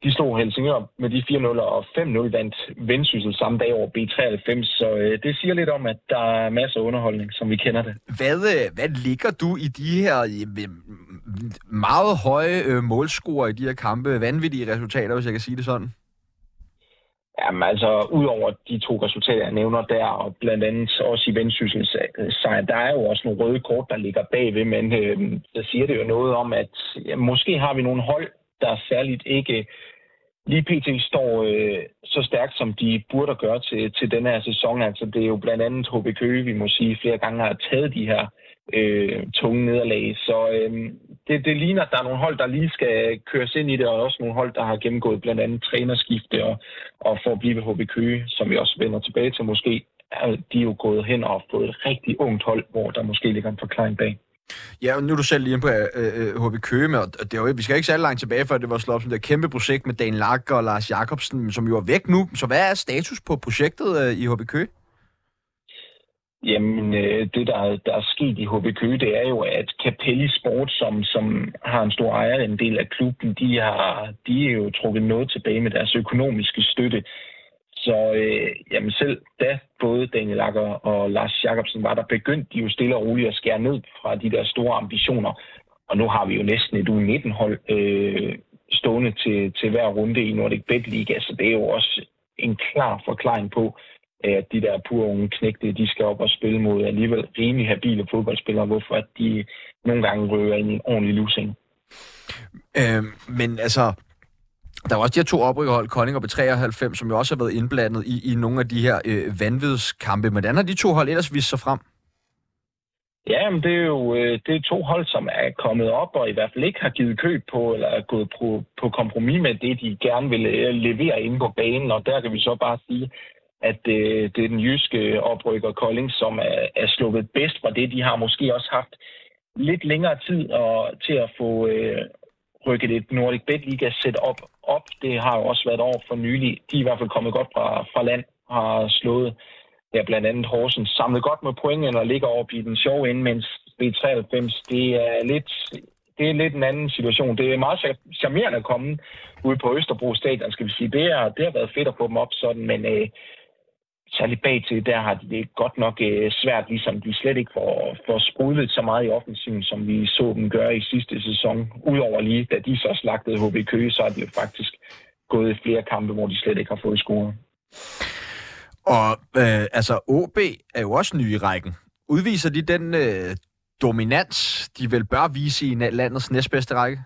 [SPEAKER 4] de slog Helsingør med de 4-0 og 5-0 vandt Vendsyssel samme dag over B93. Så øh, det siger lidt om, at der er masser af underholdning, som vi kender det.
[SPEAKER 1] Hvad, øh, hvad ligger du i de her meget høje øh, målscorer i de her kampe? Vanvittige resultater, hvis jeg kan sige det sådan?
[SPEAKER 4] Jamen altså, udover de to resultater, jeg nævner der, og blandt andet også i Vendsyssels sejr, der er jo også nogle røde kort, der ligger bagved, men øh, der siger det jo noget om, at ja, måske har vi nogle hold, der særligt ikke lige pt. står øh, så stærkt, som de burde gøre til, til denne her sæson. Altså, det er jo blandt andet HB Køge, vi må sige, flere gange har taget de her øh, Øh, tunge nederlag. Så øh, det, det ligner, at der er nogle hold, der lige skal køres ind i det, og også nogle hold, der har gennemgået blandt andet trænerskifte, og, og for at blive ved HB Køge, som vi også vender tilbage til måske, er de er jo gået hen og fået et rigtig ungt hold, hvor der måske ligger en forklaring bag.
[SPEAKER 1] Ja, nu er du selv lige inde på øh, øh HB Køge, med, og det er jo, vi skal ikke særlig langt tilbage, før det var slået op som det kæmpe projekt med Dan Lager og Lars Jakobsen, som jo er væk nu. Så hvad er status på projektet øh, i HB Køge?
[SPEAKER 4] Jamen, øh, det der, der er sket i HB Køge, det er jo, at Capelli Sport, som, som har en stor ejer, en del af klubben, de, har, de er jo trukket noget tilbage med deres økonomiske støtte. Så øh, jamen selv da både Daniel Akker og Lars Jakobsen var der, begyndte de jo stille og roligt at skære ned fra de der store ambitioner. Og nu har vi jo næsten et U19-hold øh, stående til, til hver runde i Nordic Bet League. så det er jo også en klar forklaring på, at de der pure unge knægte, de skal op og spille mod alligevel rimelig habile fodboldspillere, hvorfor at de nogle gange røver ind i en ordentlig losing.
[SPEAKER 1] Øh, men altså, der er også de her to oprykkerhold, Kolding og B93, som jo også har været indblandet i, i nogle af de her øh, vanvidskampe. Hvordan har de to hold ellers vist sig frem?
[SPEAKER 4] Ja, men det er jo øh, det er to hold, som er kommet op og i hvert fald ikke har givet køb på eller er gået på, på kompromis med det, de gerne vil øh, levere inde på banen. Og der kan vi så bare sige, at det, det er den jyske oprykker Kolding, som er, er sluppet bedst fra det. De har måske også haft lidt længere tid og, til at få øh, rykket et Nordic Bet Liga set op, op. Det har jo også været over for nylig. De er i hvert fald kommet godt fra, fra land, har slået ja, blandt andet Horsens, samlet godt med pointen og ligger over i den sjove ende, mens B93, det er lidt, det er lidt en anden situation. Det er meget charmerende at komme ude på Østerbro Stadion, skal vi sige. Det, er, det har været fedt at få dem op sådan, men øh, særligt bag til, der har de det godt nok øh, svært, ligesom de slet ikke får, får sprudlet så meget i offensiven, som vi så dem gøre i sidste sæson. Udover lige, da de så slagtede HB Køge, så er det faktisk gået flere kampe, hvor de slet ikke har fået scoret.
[SPEAKER 1] Og øh, altså, OB er jo også ny i rækken. Udviser de den øh, dominans, de vel bør vise i landets næstbedste række?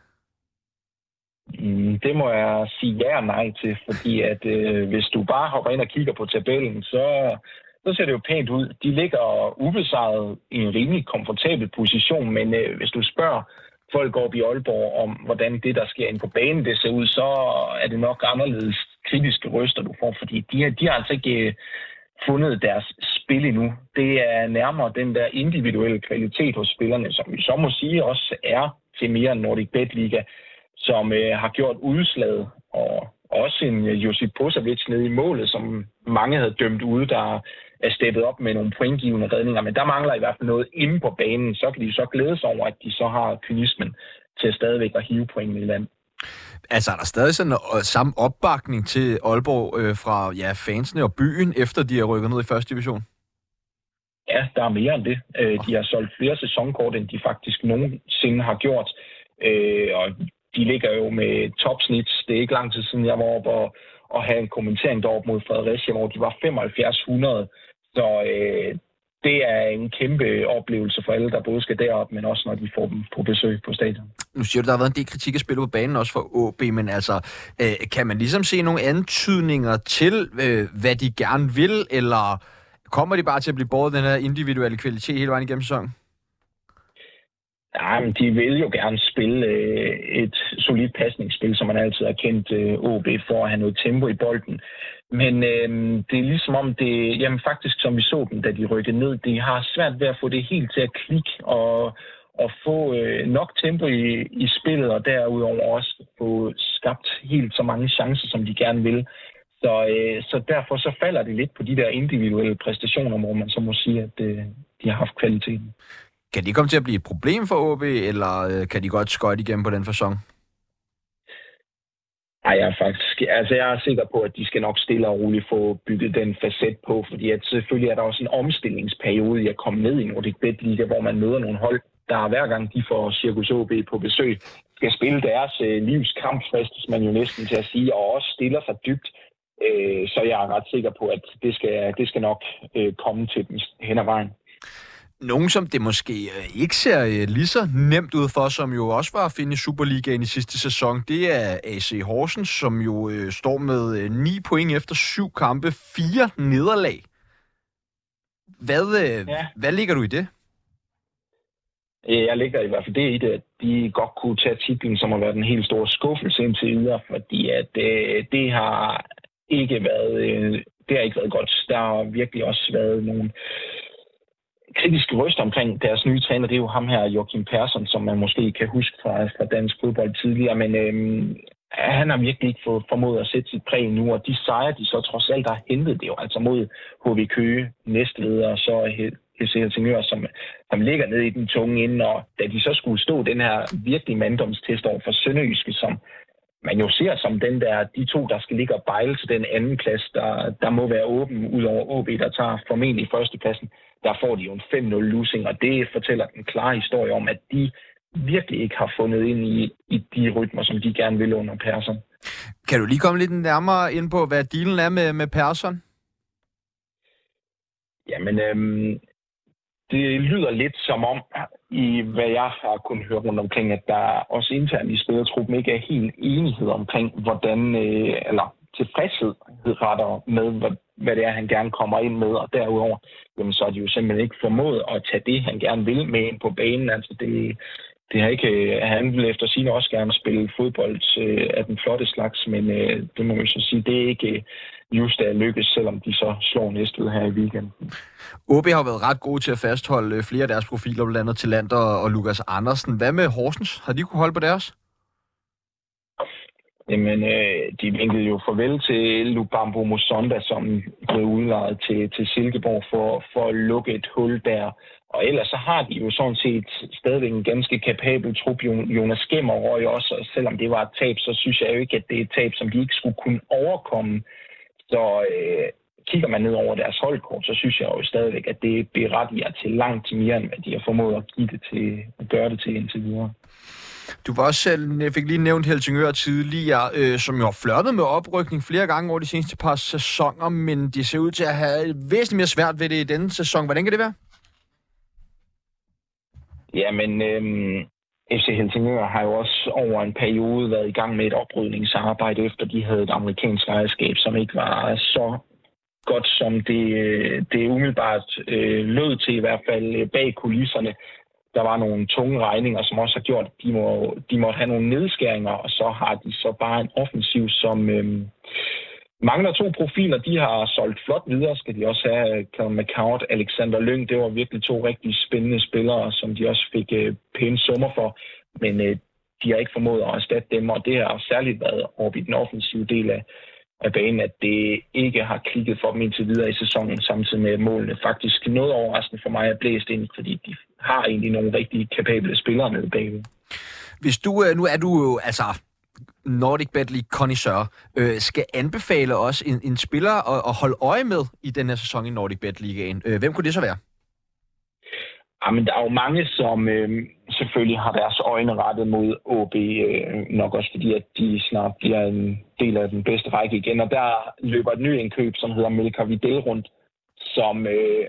[SPEAKER 4] Mm, det må jeg sige ja og nej til, fordi at øh, hvis du bare hopper ind og kigger på tabellen, så, så ser det jo pænt ud. De ligger ubesejret i en rimelig komfortabel position, men øh, hvis du spørger folk op i Aalborg om, hvordan det, der sker ind på banen, det ser ud, så er det nok anderledes kritiske røster, du får, fordi de, de har altså ikke øh, fundet deres spil endnu. Det er nærmere den der individuelle kvalitet hos spillerne, som vi så må sige også er til mere Nordic Bet Liga som øh, har gjort udslaget, og også en øh, Josip Posavic nede i målet, som mange havde dømt ude, der er steppet op med nogle pointgivende redninger. Men der mangler i hvert fald noget inde på banen. Så kan de så glæde sig over, at de så har kynismen til stadigvæk at hive pointene i land.
[SPEAKER 1] Altså, er der stadig sådan en øh, samme opbakning til Aalborg øh, fra ja, fansene og byen, efter de er rykket ned i første division?
[SPEAKER 4] Ja, der er mere end det. Øh, de har solgt flere sæsonkort, end de faktisk nogensinde har gjort. Øh, og de ligger jo med topsnit. Det er ikke lang tid siden, jeg var oppe og, og have en kommentering deroppe mod Fredericia, hvor de var 7500. Så øh, det er en kæmpe oplevelse for alle, der både skal derop, men også når de får dem på besøg på stadion.
[SPEAKER 1] Nu siger du, der har været en del kritik af spillet på banen, også for AB, men altså, øh, kan man ligesom se nogle antydninger til, øh, hvad de gerne vil, eller kommer de bare til at blive båret den her individuelle kvalitet hele vejen igennem sæsonen?
[SPEAKER 4] Ja, men de vil jo gerne spille øh, et solidt pasningsspil, som man altid har kendt øh, OB for at have noget tempo i bolden. Men øh, det er ligesom om det, jamen faktisk som vi så dem, da de rykkede ned, de har svært ved at få det helt til at klikke og, og få øh, nok tempo i, i spillet, og derudover også få skabt helt så mange chancer, som de gerne vil. Så, øh, så derfor så falder det lidt på de der individuelle præstationer, hvor man så må sige, at øh, de har haft kvaliteten.
[SPEAKER 1] Kan det komme til at blive et problem for OB, eller øh, kan de godt skøjte igennem på den fasong?
[SPEAKER 4] Nej, jeg er faktisk, altså jeg er sikker på, at de skal nok stille og roligt få bygget den facet på, fordi at selvfølgelig er der også en omstillingsperiode i at komme ned i Nordic Bet Liga, hvor man møder nogle hold, der hver gang de får Circus OB på besøg, skal spille deres øh, livs kamp, fristes man jo næsten til at sige, og også stiller sig dybt. Øh, så jeg er ret sikker på, at det skal, det skal nok øh, komme til dem hen ad vejen.
[SPEAKER 1] Nogen, som det måske øh, ikke ser øh, lige så nemt ud for, som jo også var at finde i Superligaen i sidste sæson, det er AC Horsens, som jo øh, står med øh, 9 point efter syv kampe, fire nederlag. Hvad, øh, ja. hvad ligger du i det?
[SPEAKER 4] Jeg ligger i hvert fald det i det, at de godt kunne tage titlen, som har været en helt stor skuffelse indtil videre, fordi at øh, det har ikke været, øh, det har ikke været godt. Der har virkelig også været nogle kritiske røster omkring deres nye træner, det er jo ham her, Joachim Persson, som man måske kan huske fra, fra dansk fodbold tidligere, men øhm, han har virkelig ikke fået formået at sætte sit præg nu, og de sejre, de så trods alt har hentet, det jo altså mod HV Køge, næstleder, og så FC Helsingør, som, som ligger nede i den tunge ende, og da de så skulle stå den her virkelig manddomstest over for Sønderjyske, som man jo ser som den der, de to, der skal ligge og bejle til den anden plads, der, der må være åben ud over OB, der tager formentlig førstepladsen der får de jo en 5-0 losing, og det fortæller en klar historie om, at de virkelig ikke har fundet ind i, i de rytmer, som de gerne vil under Persson.
[SPEAKER 1] Kan du lige komme lidt nærmere ind på, hvad dealen er med, med Persson?
[SPEAKER 4] Jamen, øhm, det lyder lidt som om, i hvad jeg har kunnet høre rundt omkring, at der også internt i spillertruppen ikke er helt enighed omkring, hvordan, øh, eller tilfredshed retter med, hvad, hvad det er, han gerne kommer ind med, og derudover, jamen, så er de jo simpelthen ikke formået at tage det, han gerne vil med ind på banen. Altså, det, det har ikke, han vil efter sine også gerne spille fodbold øh, af den flotte slags, men øh, det må man så sige, det er ikke øh, just der lykkes, selvom de så slår næstved her i weekenden.
[SPEAKER 1] OB har været ret gode til at fastholde øh, flere af deres profiler, blandt andet til og Lukas Andersen. Hvad med Horsens? Har de kunne holde på deres?
[SPEAKER 4] Jamen, øh, de vinkede jo farvel til Lubambo Musonda, som blev udlejet til, til Silkeborg for, for at lukke et hul der. Og ellers så har de jo sådan set stadigvæk en ganske kapabel trup. Jonas Gemmer røg også, og selvom det var et tab, så synes jeg jo ikke, at det er et tab, som de ikke skulle kunne overkomme. Så øh, kigger man ned over deres holdkort, så synes jeg jo stadigvæk, at det berettiger til langt mere, end hvad de har formået at give det til, at gøre det til indtil videre.
[SPEAKER 1] Du var også selv, jeg fik lige nævnt Helsingør tidligere, øh, som jo har flørtet med oprykning flere gange over de seneste par sæsoner, men de ser ud til at have væsentligt mere svært ved det i denne sæson. Hvordan kan det være?
[SPEAKER 4] Jamen, øh, FC Helsingør har jo også over en periode været i gang med et oprydningsarbejde, efter de havde et amerikansk ejerskab, som ikke var så godt, som det, øh, det umiddelbart øh, lød til, i hvert fald øh, bag kulisserne. Der var nogle tunge regninger, som også har gjort, at de, må, de måtte have nogle nedskæringer, og så har de så bare en offensiv, som, øh, mangler to profiler. De har solgt flot videre. Skal de også have øh, Callum McCourt, Alexander Lyng. Det var virkelig to rigtig spændende spillere, som de også fik øh, pæne summer for. Men øh, de har ikke formået at erstatte dem, og det har særligt været over i den offensive del af, af banen, at det ikke har klikket for dem indtil videre i sæsonen, samtidig med målene faktisk noget overraskende for mig at blæst ind, fordi de har egentlig nogle rigtig kapable spillere nede bagved.
[SPEAKER 1] Hvis du, øh, nu er du jo, altså, Nordic Bet League connoisseur øh, skal anbefale os en, en spiller at, at holde øje med i den her sæson i Nordic Bet Ligaen. Øh, hvem kunne det så være?
[SPEAKER 4] Jamen, der er jo mange, som øh, selvfølgelig har deres øjne rettet mod OB, øh, nok også fordi, at de snart bliver en del af den bedste række igen. Og der løber et ny indkøb, som hedder Melker Videl rundt, som øh,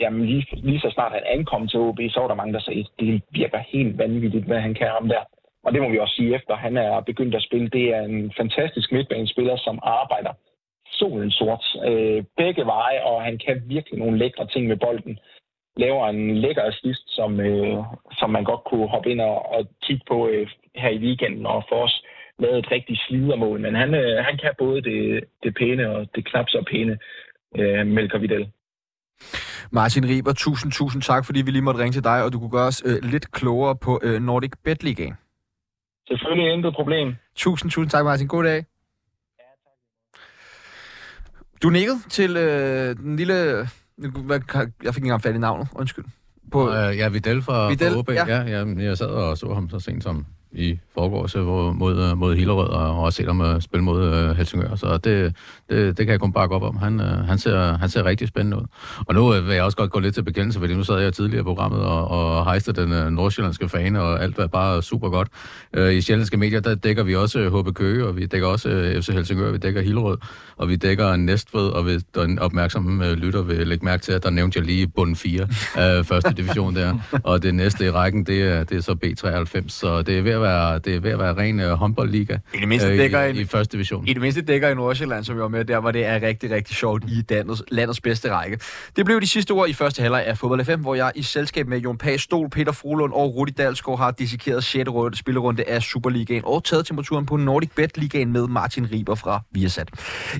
[SPEAKER 4] jamen, lige, lige så snart han ankom til OB, så var der mange, der sagde, det virker helt vanvittigt, hvad han kan om der. Og det må vi også sige, efter han er begyndt at spille. Det er en fantastisk midtbanespiller, som arbejder solen sort øh, begge veje, og han kan virkelig nogle lækre ting med bolden. Laver en lækker assist, som, øh, som man godt kunne hoppe ind og, og kigge på øh, her i weekenden, og for os lavet et rigtigt slidermål. Men han, øh, han kan både det, det pæne og det knap så pæne øh, Melker Vidal.
[SPEAKER 1] Martin Riber, tusind, tusind tak, fordi vi lige måtte ringe til dig, og du kunne gøre os øh, lidt klogere på øh, Nordic Bet Ligaen.
[SPEAKER 4] Selvfølgelig intet problem.
[SPEAKER 1] Tusind, tusind tak, Martin. God dag. Du nikkede til øh, den lille... Jeg fik ikke engang fat i navnet, undskyld.
[SPEAKER 3] På, øh, ja, Vidal fra,
[SPEAKER 1] Vidal,
[SPEAKER 3] fra OB.
[SPEAKER 1] ja.
[SPEAKER 3] Ja, ja, jeg sad og så ham så sent som i forgårs øh, mod, øh, mod Hillerød, og også set ham øh, spille mod uh, Helsingør. Så det, det, det kan jeg kun bakke op om. Han, uh, han, ser, han ser rigtig spændende ud. Og nu uh, vil jeg også godt gå lidt til bekendelse, fordi nu sad jeg tidligere i programmet og, og hejste den uh, nordsjællandske fane, og alt var bare super godt. Uh, I sjællandske medier, der dækker vi også HB Køge, og vi dækker også uh, FC Helsingør, vi dækker Hillerød, og vi dækker Næstved, og hvis den opmærksomme uh, lytter vil lægge mærke til, at der nævnte jeg lige bund 4 af uh, første division der, og det næste i rækken, det er, det er så B93, så det er ved at være, det er ved at være ren uh, håndboldliga
[SPEAKER 1] I det mindste dækker
[SPEAKER 3] i,
[SPEAKER 1] en,
[SPEAKER 3] i første division.
[SPEAKER 1] I det mindste dækker i Nordsjælland, som vi var med der, hvor det er rigtig, rigtig sjovt i landets, landets bedste række. Det blev de sidste ord i første halvleg af Fodbold FM, hvor jeg i selskab med Jon Pag Stol, Peter Frolund og Rudi Dalsgaard har dissekeret 6. Runde, spillerunde af Superligaen og taget temperaturen på Nordic Bet Ligaen med Martin Riber fra Viasat.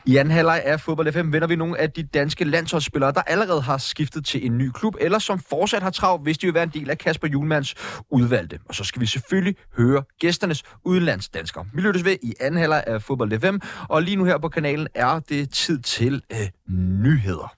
[SPEAKER 1] I anden halvleg af Fodbold FM vender vi nogle af de danske landsholdsspillere, der allerede har skiftet til en ny klub, eller som fortsat har travlt, hvis de vil være en del af Kasper Julmans udvalgte. Og så skal vi selvfølgelig høre høre gæsternes udlandsdanskere. Vi lyttes ved i anden halvleg af Fodbold FM, og lige nu her på kanalen er det tid til øh, nyheder.